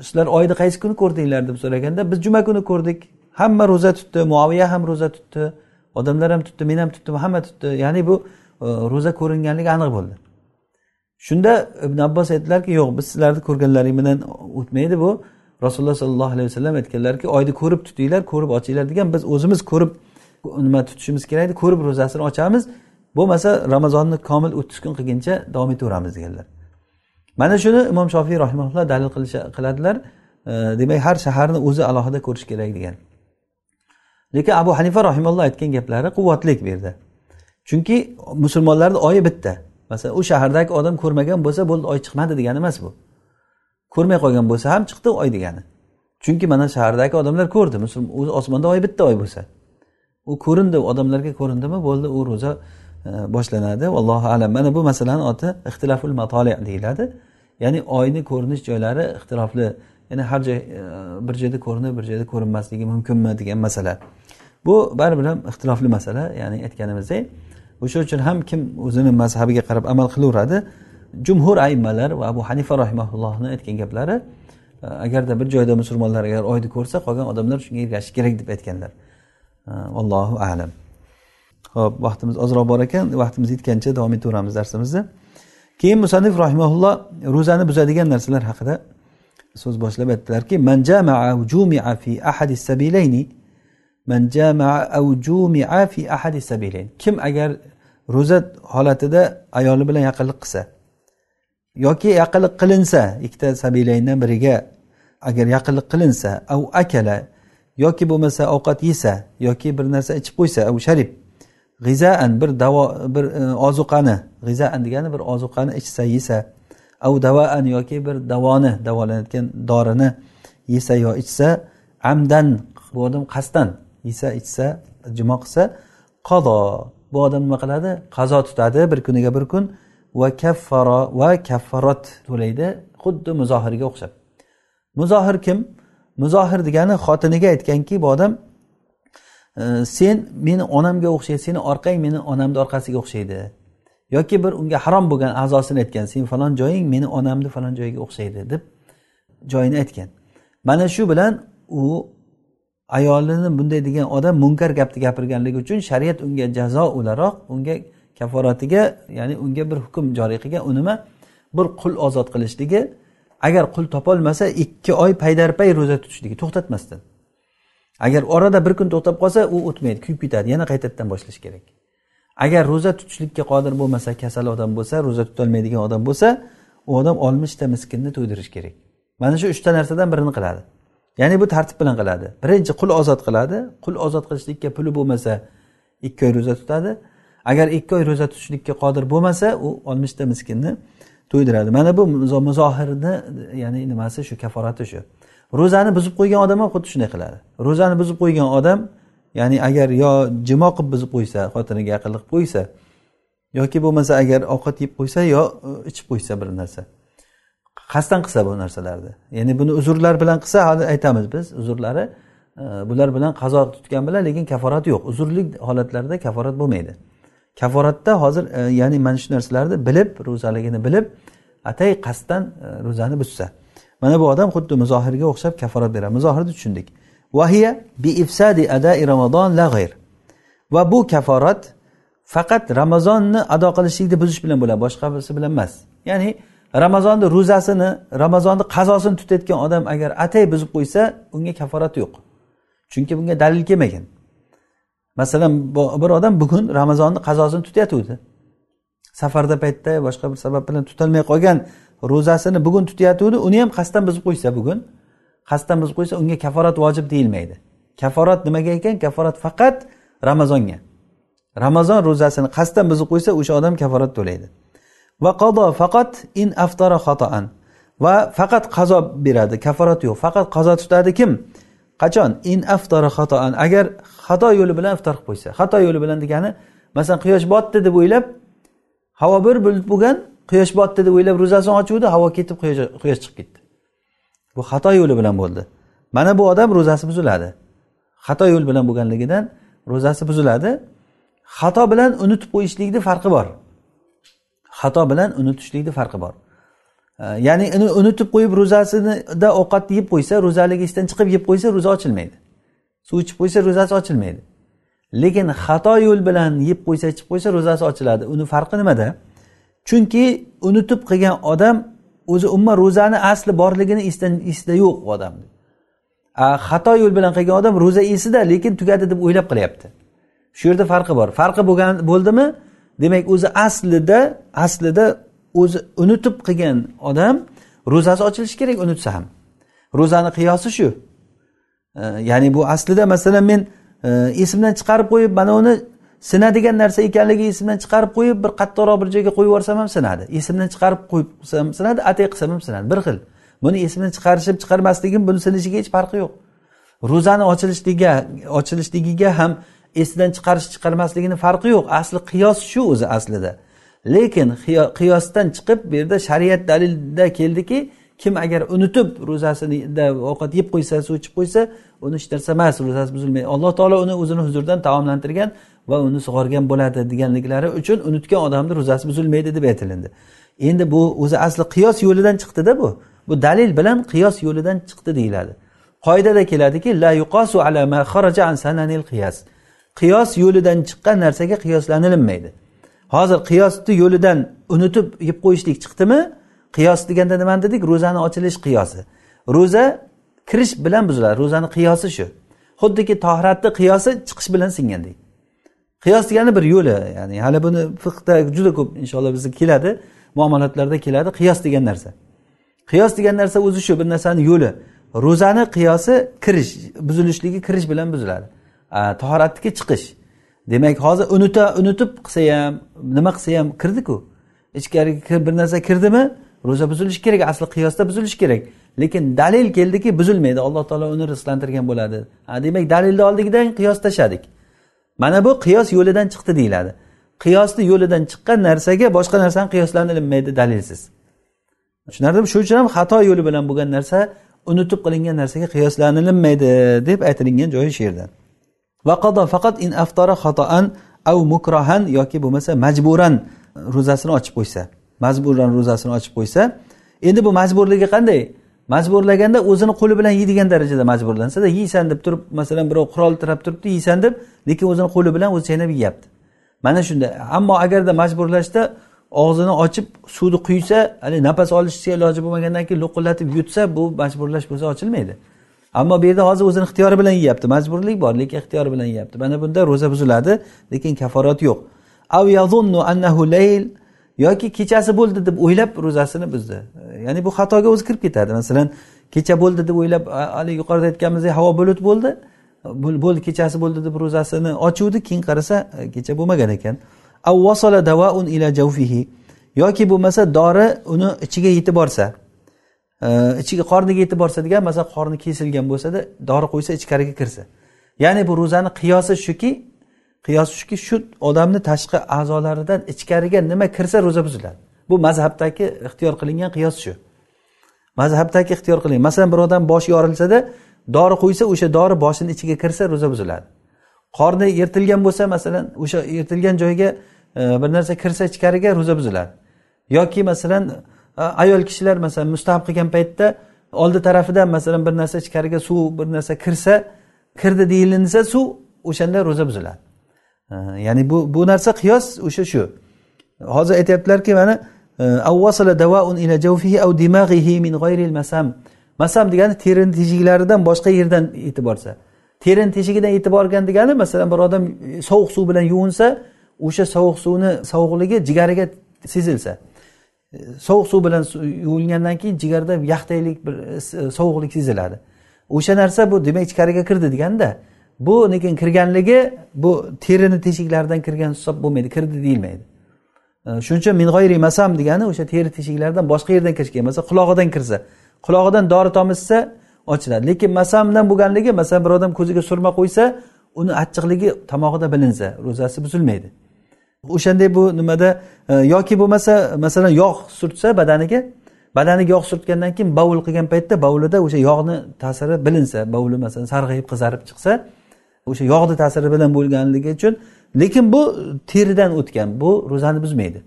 sizlar oyni qaysi kuni ko'rdinglar? deb so'raganda biz juma kuni ko'rdik. Hamma ro'za tutdi muaviya ham ro'za tutdi. Odamlar ham tutdi men ham tutdim hamma tutdi. Ya'ni bu e, ro'za ko'ringanligi aniq bo'ldi. Shunda ibn abbos aytdilarki yo'q biz sizlarni ko'rganlaring bilan o'tmaydi bu. Rasululloh sollallohu alayhi vasallam aytganlarki oyni ko'rib tutinglar ko'rib ochinglar degan biz o'zimiz ko'rib nima tutishimiz kerak edi ko'rib ro'zasini ochamiz. Bo'lmasa ramazonni komil o'ttiz kun qilguncha davom etaveramiz deganlar. Mana shuni imom shofiy rahimaulloh dalil qiladilar. E, demak har shaharni o'zi alohida ko'rish kerak degan. Lekin abu hanifa rahimalloh aytgan gaplari quvvatlik bu yerda chunki musulmonlarni oyi bitta. Masalan u shahardagi odam ko'rmagan bo'lsa bo'ldi oy chiqmadi degani emas bu. Ko'rmay qolgan bo'lsa ham chiqdi oy degani. Chunki mana shahardagi odamlar ko'rdi. O'zi osmonda oy bitta oy bo'lsa. U ko'rindi odamlarga ko'rindimi? Bo'ldi u ro'za e, boshlanadi. Allohu alam. Mana bu masalani oti ixtiloful matoli deyiladi. Ya'ni oyni ko'rinish joylari ixtilofli. Ya'ni har joy e, bir joyda ko'rinib bir joyda ko'rinmasligi mumkinmi degan masala. Bu baribir ham ixtilofli masala ya'ni aytganimizdek o'sha uchun ham kim o'zini mazhabiga qarab amal qilaveradi? Jumhur aymalar va abu hanifa rahimaullohni aytgan gaplari agarda bir joyda musulmonlar agar oyni ko'rsa qolgan odamlar shunga ergashishi kerak deb aytganlar. Allohu alam. Ho'p vaqtimiz ozroq bor ekan vaqtimiz yetgancha davom etaveramiz darsimizni. Keyin musanif rahimaulloh ro'zani buzadigan narsalar haqida so'z boshlab aytdilarki kim agar ro'za holatida ayoli bilan yaqinlik qilsa yoki yaqinlik qilinsa ikkita sabilayndan biriga agar yaqinlik qilinsa av akala yoki bo'lmasa ovqat yesa yoki bir narsa ichib qo'ysa av sharib g'izaan bir davo bir e, ozuqani g'izaan degani bir ozuqani ichsa yesa av davaan yoki bir davoni davolanayotgan dorini yesa yo ichsa amdan bu odam qasddan yesa ichsa jimo qilsa qodo bu odam nima qiladi? Qazo tutadi bir kuniga bir kun va kaffaro va kaffarot to'laydi xuddi muzohirga o'xshab. Muzohir kim? Muzohir degani xotiniga aytganki bu odam e, sen meni onamga o'xshaydi seni orqang meni onamni orqasiga o'xshaydi. Yoki bir unga harom bo'lgan a'zosini aytgan sen falon joying meni onamni falon joyiga o'xshaydi deb joyini aytgan. Mana shu bilan u ayolini bunday degan odam munkar gapni gapirganligi uchun shariat unga jazo o'laroq unga kaforatiga ya'ni unga bir hukm joriy qilgan u nima? Bir qul ozod qilishligi agar qul topolmasa ikki oy paydarpay ro'za tutishligi to'xtatmasdan. Agar orada bir kun to'xtab qolsa u o'tmaydi kuyib ketadi yana qaytadan boshlash kerak. Agar ro'za tutishlikka qodir bo'lmasa kasal odam bo'lsa ro'za tutolmaydigan odam bo'lsa u odam oltmishta miskinni to'ydirish kerak. Mana shu uchta narsadan birini qiladi. Ya'ni bu tartib bilan qiladi. Birinchi qul ozod qiladi. Qul ozod qilishlikka puli bo'lmasa ikki oy ro'za tutadi. Agar ikki oy ro'za tutishlikka qodir bo'lmasa u oltmishta miskinni to'ydiradi. Mana bu muzohirni ya'ni nimasi shu kaforati shu. Ro'zani buzib qo'ygan odam ham xuddi shunday qiladi. Ro'zani buzib qo'ygan odam ya'ni agar yo jimo qilib buzib qo'ysa xotiniga yaqinlik qilib qo'ysa yoki bo'lmasa agar ovqat yeb qo'ysa yo ichib qo'ysa bir narsa. Qasddan qilsa bu narsalarni. Ya'ni buni uzrlar bilan qilsa hozir aytamiz biz uzrlari e, bular bilan qazo tutgan bilan lekin kaforat yo'q. Uzrli holatlarda kaforat bo'lmaydi. Kaforatda hozir e, ya'ni mana shu narsalarni bilib ro'zaligini bilib atay qasddan e, ro'zani buzsa. Mana bu odam xuddi muzohirga o'xshab kaforat beradi. Muzohirni tushundik. Vahiya bi ifsadi adai ramazon la g'ayr va bu kaforat faqat ramazonni ado qilishlikni buzish bilan bo'ladi boshqasi bilan emas. Ya'ni ramazonni ro'zasini ramazonni qazosini tutayotgan odam agar atay buzib qo'ysa unga kaforat yo'q. Chunki bunga dalil kelmagan. Masalan bir odam bugun ramazonni qazosini tutayotgandi safarda paytda boshqa bir sabab bilan tutolmay qolgan ro'zasini bugun tutayotgandi uni ham qasddan buzib qo'ysa bugun qasddan buzib qo'ysa unga kaforat vojib deyilmaydi. Kaforat nimaga ekan? Kaforat faqat ramazonga. Ramazon ro'zasini qasddan buzib qo'ysa o'sha odam kaforat to'laydi. Va qado faqat in aftara xatoan. Va faqat qazo beradi kaforat yo'q. Faqat qazo tutadi kim? Qachon? In aftara xatoan. Agar xato yo'li bilan iftor qilib qo'ysa. Xato yo'li bilan degani masalan quyosh botdi deb o'ylab havo bir bulut bo'lgan quyosh botdi deb o'ylab ro'zasini ochuvdi havo ketib quyosh chiqib ketdi. Bu xato yo'li bilan bo'ldi. Mana bu odam ro'zasi buziladi. Xato yo'l bilan bo'lganligidan ro'zasi buziladi. Xato bilan unutib qo'yishlikni farqi bor. Xato bilan unutishlikni farqi bor. Ya'ni uni unutib qo'yib ro'zasinida ovqatni yeb qo'ysa ro'zaligi esdan chiqib yeb qo'ysa ro'za ochilmaydi. Suv ichib qo'ysa ro'zasi ochilmaydi. Lekin xato yo'l bilan yeb qo'ysa ichib qo'ysa ro'zasi ochiladi. Uni farqi nimada? Chunki unutib qilgan odam o'zi umuman ro'zani asli borligini esida yo'q u odamni xato yo'l bilan qilgan odam ro'za esida lekin tugadi deb o'ylab qilyapti. Shu yerda farqi bor. Farqi bo'lgan bo'ldimi? Demak o'zi aslida aslida o'zi unutib qilgan odam ro'zasi ochilishi kerak unutsa ham. Ro'zani qiyosi shu. E, ya'ni bu aslida masalan men e, esimdan chiqarib qo'yib mana uni sinadigan narsa ekanligi esimdan chiqarib qo'yib bir qattiqroq bir joyga qo'yib yuborsam ham sinadi. Esimdan chiqarib qo'yib sinadi atay qilsam ham sinadi bir xil. Buni esimdan chiqarishib chiqarmasligim buni sinishiga hech farqi yo'q. Ro'zani ochilishligiga ochilishligiga ham esidan chiqarish chiqarmasligini farqi yo'q. Asli qiyos shu o'zi aslida. Lekin qiyosdan chiqib bu yerda shariat dalilda keldiki kim agar unutib ro'zasida ovqat yeb qo'ysa suv ichib qo'ysa uni hech narsa emas ro'zasi buzilmaydi. Alloh taolo uni o'zini huzuridan taomlantirgan va uni sug'organ bo'ladi deganliklari uchun unutgan odamni ro'zasi buzilmaydi deb aytilindi. Endi bu o'zi asli qiyos yo'lidan chiqdida bu. Bu dalil bilan qiyos yo'lidan chiqdi deyiladi. Qoidada keladiki la yuqosu ala ma xaraja an sananil qiyas. Qiyos yo'lidan chiqqan narsaga qiyoslanilmaydi. Hozir qiyosni yo'lidan unutib yeb qo'yishlik chiqdimi? Qiyos deganda nimani dedik? Ro'zani ochilish qiyosi. Ro'za kirish bilan buziladi ro'zani qiyosi shu. Xuddiki tohratni qiyosi chiqish bilan singandek qiyos degani bir yo'li ya'ni hali buni fiqda juda ko'p inshaalloh bizga keladi muomalatlarda keladi. Qiyos degan narsa. Qiyos degan narsa o'zi shu bir narsani yo'li. Ro'zani qiyosi kirish buzilishligi kirish bilan buziladi. Tahoratniki chiqish. Demak hozir unuta unutib qilsa ham nima qilsa ham kirdiku. Ichkariga bir narsa kirdimi? Ro'za buzilishi kerak asli qiyosda buzilishi kerak. Lekin dalil keldiki buzilmaydi. Alloh taolo uni rizqlantirgan bo'ladi. Demak dalilni oldigidan qiyos tashladik. Mana bu qiyos yo'lidan chiqdi deyiladi. Qiyosni yo'lidan chiqqan narsaga boshqa narsani qiyoslanilmaydi dalilsiz. Tushunarlimi shuning uchun ham xato yo'li bilan bo'lgan narsa unutib qilingan narsaga qiyoslanilmaydi deb aytilingan joyi shu yerdan vaqado faqat in aftara xatoan av mukrohan yoki bo'lmasa majburan ro'zasini ochib qo'ysa majburan ro'zasini ochib qo'ysa endi bu majburligi qanday? Majburlaganda o'zini qo'li bilan yeydigan darajada majburlansada yeysan deb turib masalan birov qurol tirab turibdi yeysan deb lekin o'zini qo'li bilan o'zi chaynab yeyapti. Mana shunda ammo agarda majburlashda og'zini ochib suvni quysa haligi nafas olishga iloji bo'lmagandan keyin lo'qillatib yutsa bu majburlash bo'lsa ochilmaydi. Ammo bu yerda hozir o'zini ixtiyori bilan yeyapti. Majburlik bor lekin ixtiyori bilan yeyapti. Mana bunda ro'za buziladi lekin kaforat yo'q. Av yazunnu annahu layl yoki kechasi bo'ldi deb o'ylab ro'zasini buzdi. Ya'ni bu xatoga o'zi kirib ketadi. Masalan kecha bo'ldi deb o'ylab haligi yuqorida aytganimizdek havo bulut bo'ldi bo'ldi kechasi bo'ldi deb ro'zasini ochuvdi keyin qarasa e, kecha bo'lmagan ekan. Yoki bo'lmasa dori uni ichiga yetib borsa. Ichiga qorniga yetib borsa degan masalan qorni kesilgan bo'lsada dori qo'ysa ichkariga kirsa. Ya'ni bu ro'zani qiyosi shuki qiyos shuki shu odamni tashqi a'zolaridan ichkariga nima kirsa ro'za buziladi. Bu mazhabdagi ixtiyor qilingan qiyos shu. Mazhabdagi ixtiyor qilingan. Masalan bir odam boshi yorilsada dori qo'ysa o'sha dori boshini ichiga kirsa ro'za buziladi. Qorni yirtilgan bo'lsa masalan o'sha yirtilgan joyga e, bir narsa kirsa ichkariga ro'za buziladi. Yoki masalan ayol kishilar masalan mustahab qilgan paytda oldi tarafidan masalan bir narsa ichkariga suv bir narsa kirsa kirdi deyilinsa suv o'shanda ro'za buziladi. Ya'ni bu bu narsa qiyos o'sha shu. Hozir aytyaptilarki mana e, masam. Masam degani terini teshiklaridan boshqa yerdan yetib borsa terini teshigidan yetib borgan degani masalan bir odam sovuq suv bilan yuvinsa o'sha sovuq suvni sovuqligi jigariga sezilsa. Sovuq suv bilan yuvilgandan keyin jigarda yaxtaylik bir e, e, sovuqlik seziladi. O'sha narsa bu demak ichkariga kirdi deganda bu lekin kirganligi bu terini teshiklaridan kirgan hisob bo'lmaydi kirdi deyilmaydi. E, shuning uchun min g'oyri masam degani o'sha teri teshiklaridan boshqa yerdan kirishga masalan qulog'idan kirsa qulog'idan dori tomizsa ochiladi. Lekin masamdan bo'lganligi masalan bir odam ko'ziga surma qo'ysa uni achchiqligi tomog'ida bilinsa ro'zasi buzilmaydi. O'shanday bu nimada e, yoki bo'lmasa masalan yog' surtsa badaniga badaniga yog' surtgandan keyin bovul qilgan paytda bovulida o'sha yog'ni ta'siri bilinsa bovuli masalan sarg'ayib qizarib chiqsa o'sha yog'ni ta'siri bilan bo'lganligi uchun lekin bu teridan o'tgan bu ro'zani buzmaydi.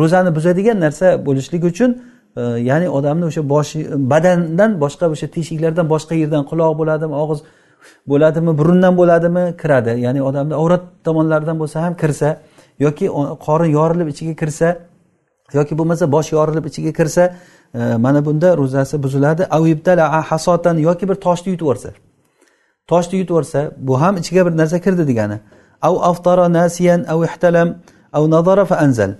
Ro'zani buzadigan narsa bo'lishligi uchun e, ya'ni odamni o'sha boshi badandan boshqa o'sha teshiklardan boshqa yerdan quloq bo'ladimi og'iz bo'ladimi burundan bo'ladimi kiradi. Ya'ni odamni avrat tomonlaridan bo'lsa ham kirsa yoki qorin yorilib ichiga kirsa yoki bo'lmasa bosh yorilib ichiga kirsa e, mana bunda ro'zasi buziladi. Hasotan yoki bir toshni yutib yuborsa. Toshni yutib yuborsa bu ham ichiga bir narsa kirdi degani. Av aftara nasiyan av ihtalam av nazara fa anzal.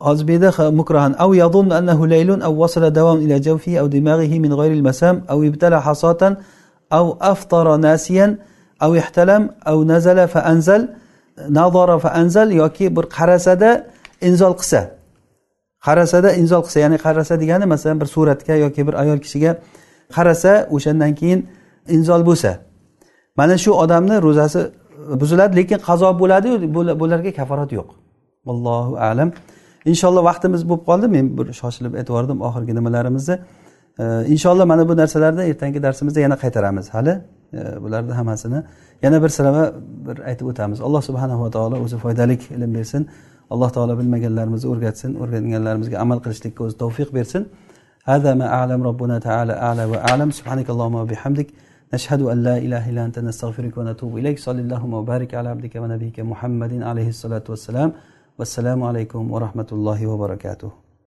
Hozir bu yerda mukrahan. Av yadun annahu laylun av wasala davam ila jawfihi av dimaghihi min g'ayri al-masam av ibtala hasatan av aftara nasiyan av ihtalam av nazala fa anzal. Nazora fa anzal yoki bir qarasada inzol qilsa. Qarasada inzol qilsa ya'ni qarasa degani masalan bir suratga yoki bir ayol kishiga qarasa o'shandan keyin inzol bo'lsa. Mana shu odamni ro'zasi buziladi lekin qazo bo'ladiyu bularga kaforat yo'q. Allohu alam. Inshaalloh vaqtimiz bo'lib qoldi. Men bir shoshilib aytib yubordim oxirgi nimalarimizni. Inshaalloh mana bu narsalarni ertangi darsimizda yana qaytaramiz hali. Bularni hammasini yana bir silama bir aytib o'tamiz alloh subhanava taolo o'zi foydali ilm bersin alloh taolo bilmaganlarimizni o'rgatsin o'rganganlarimizga amal qilishlikka o'zi tavfiq bersin هذا ما أعلم ربنا تعالى أعلى وأعلم سبحانك اللهم وبحمدك نشهد أن لا إله إلا أنت نستغفرك ونتوب إليك صلى اللهم وبارك على عبدك ونبيك محمد عليه الصلاة والسلام والسلام عليكم ورحمة الله وبركاته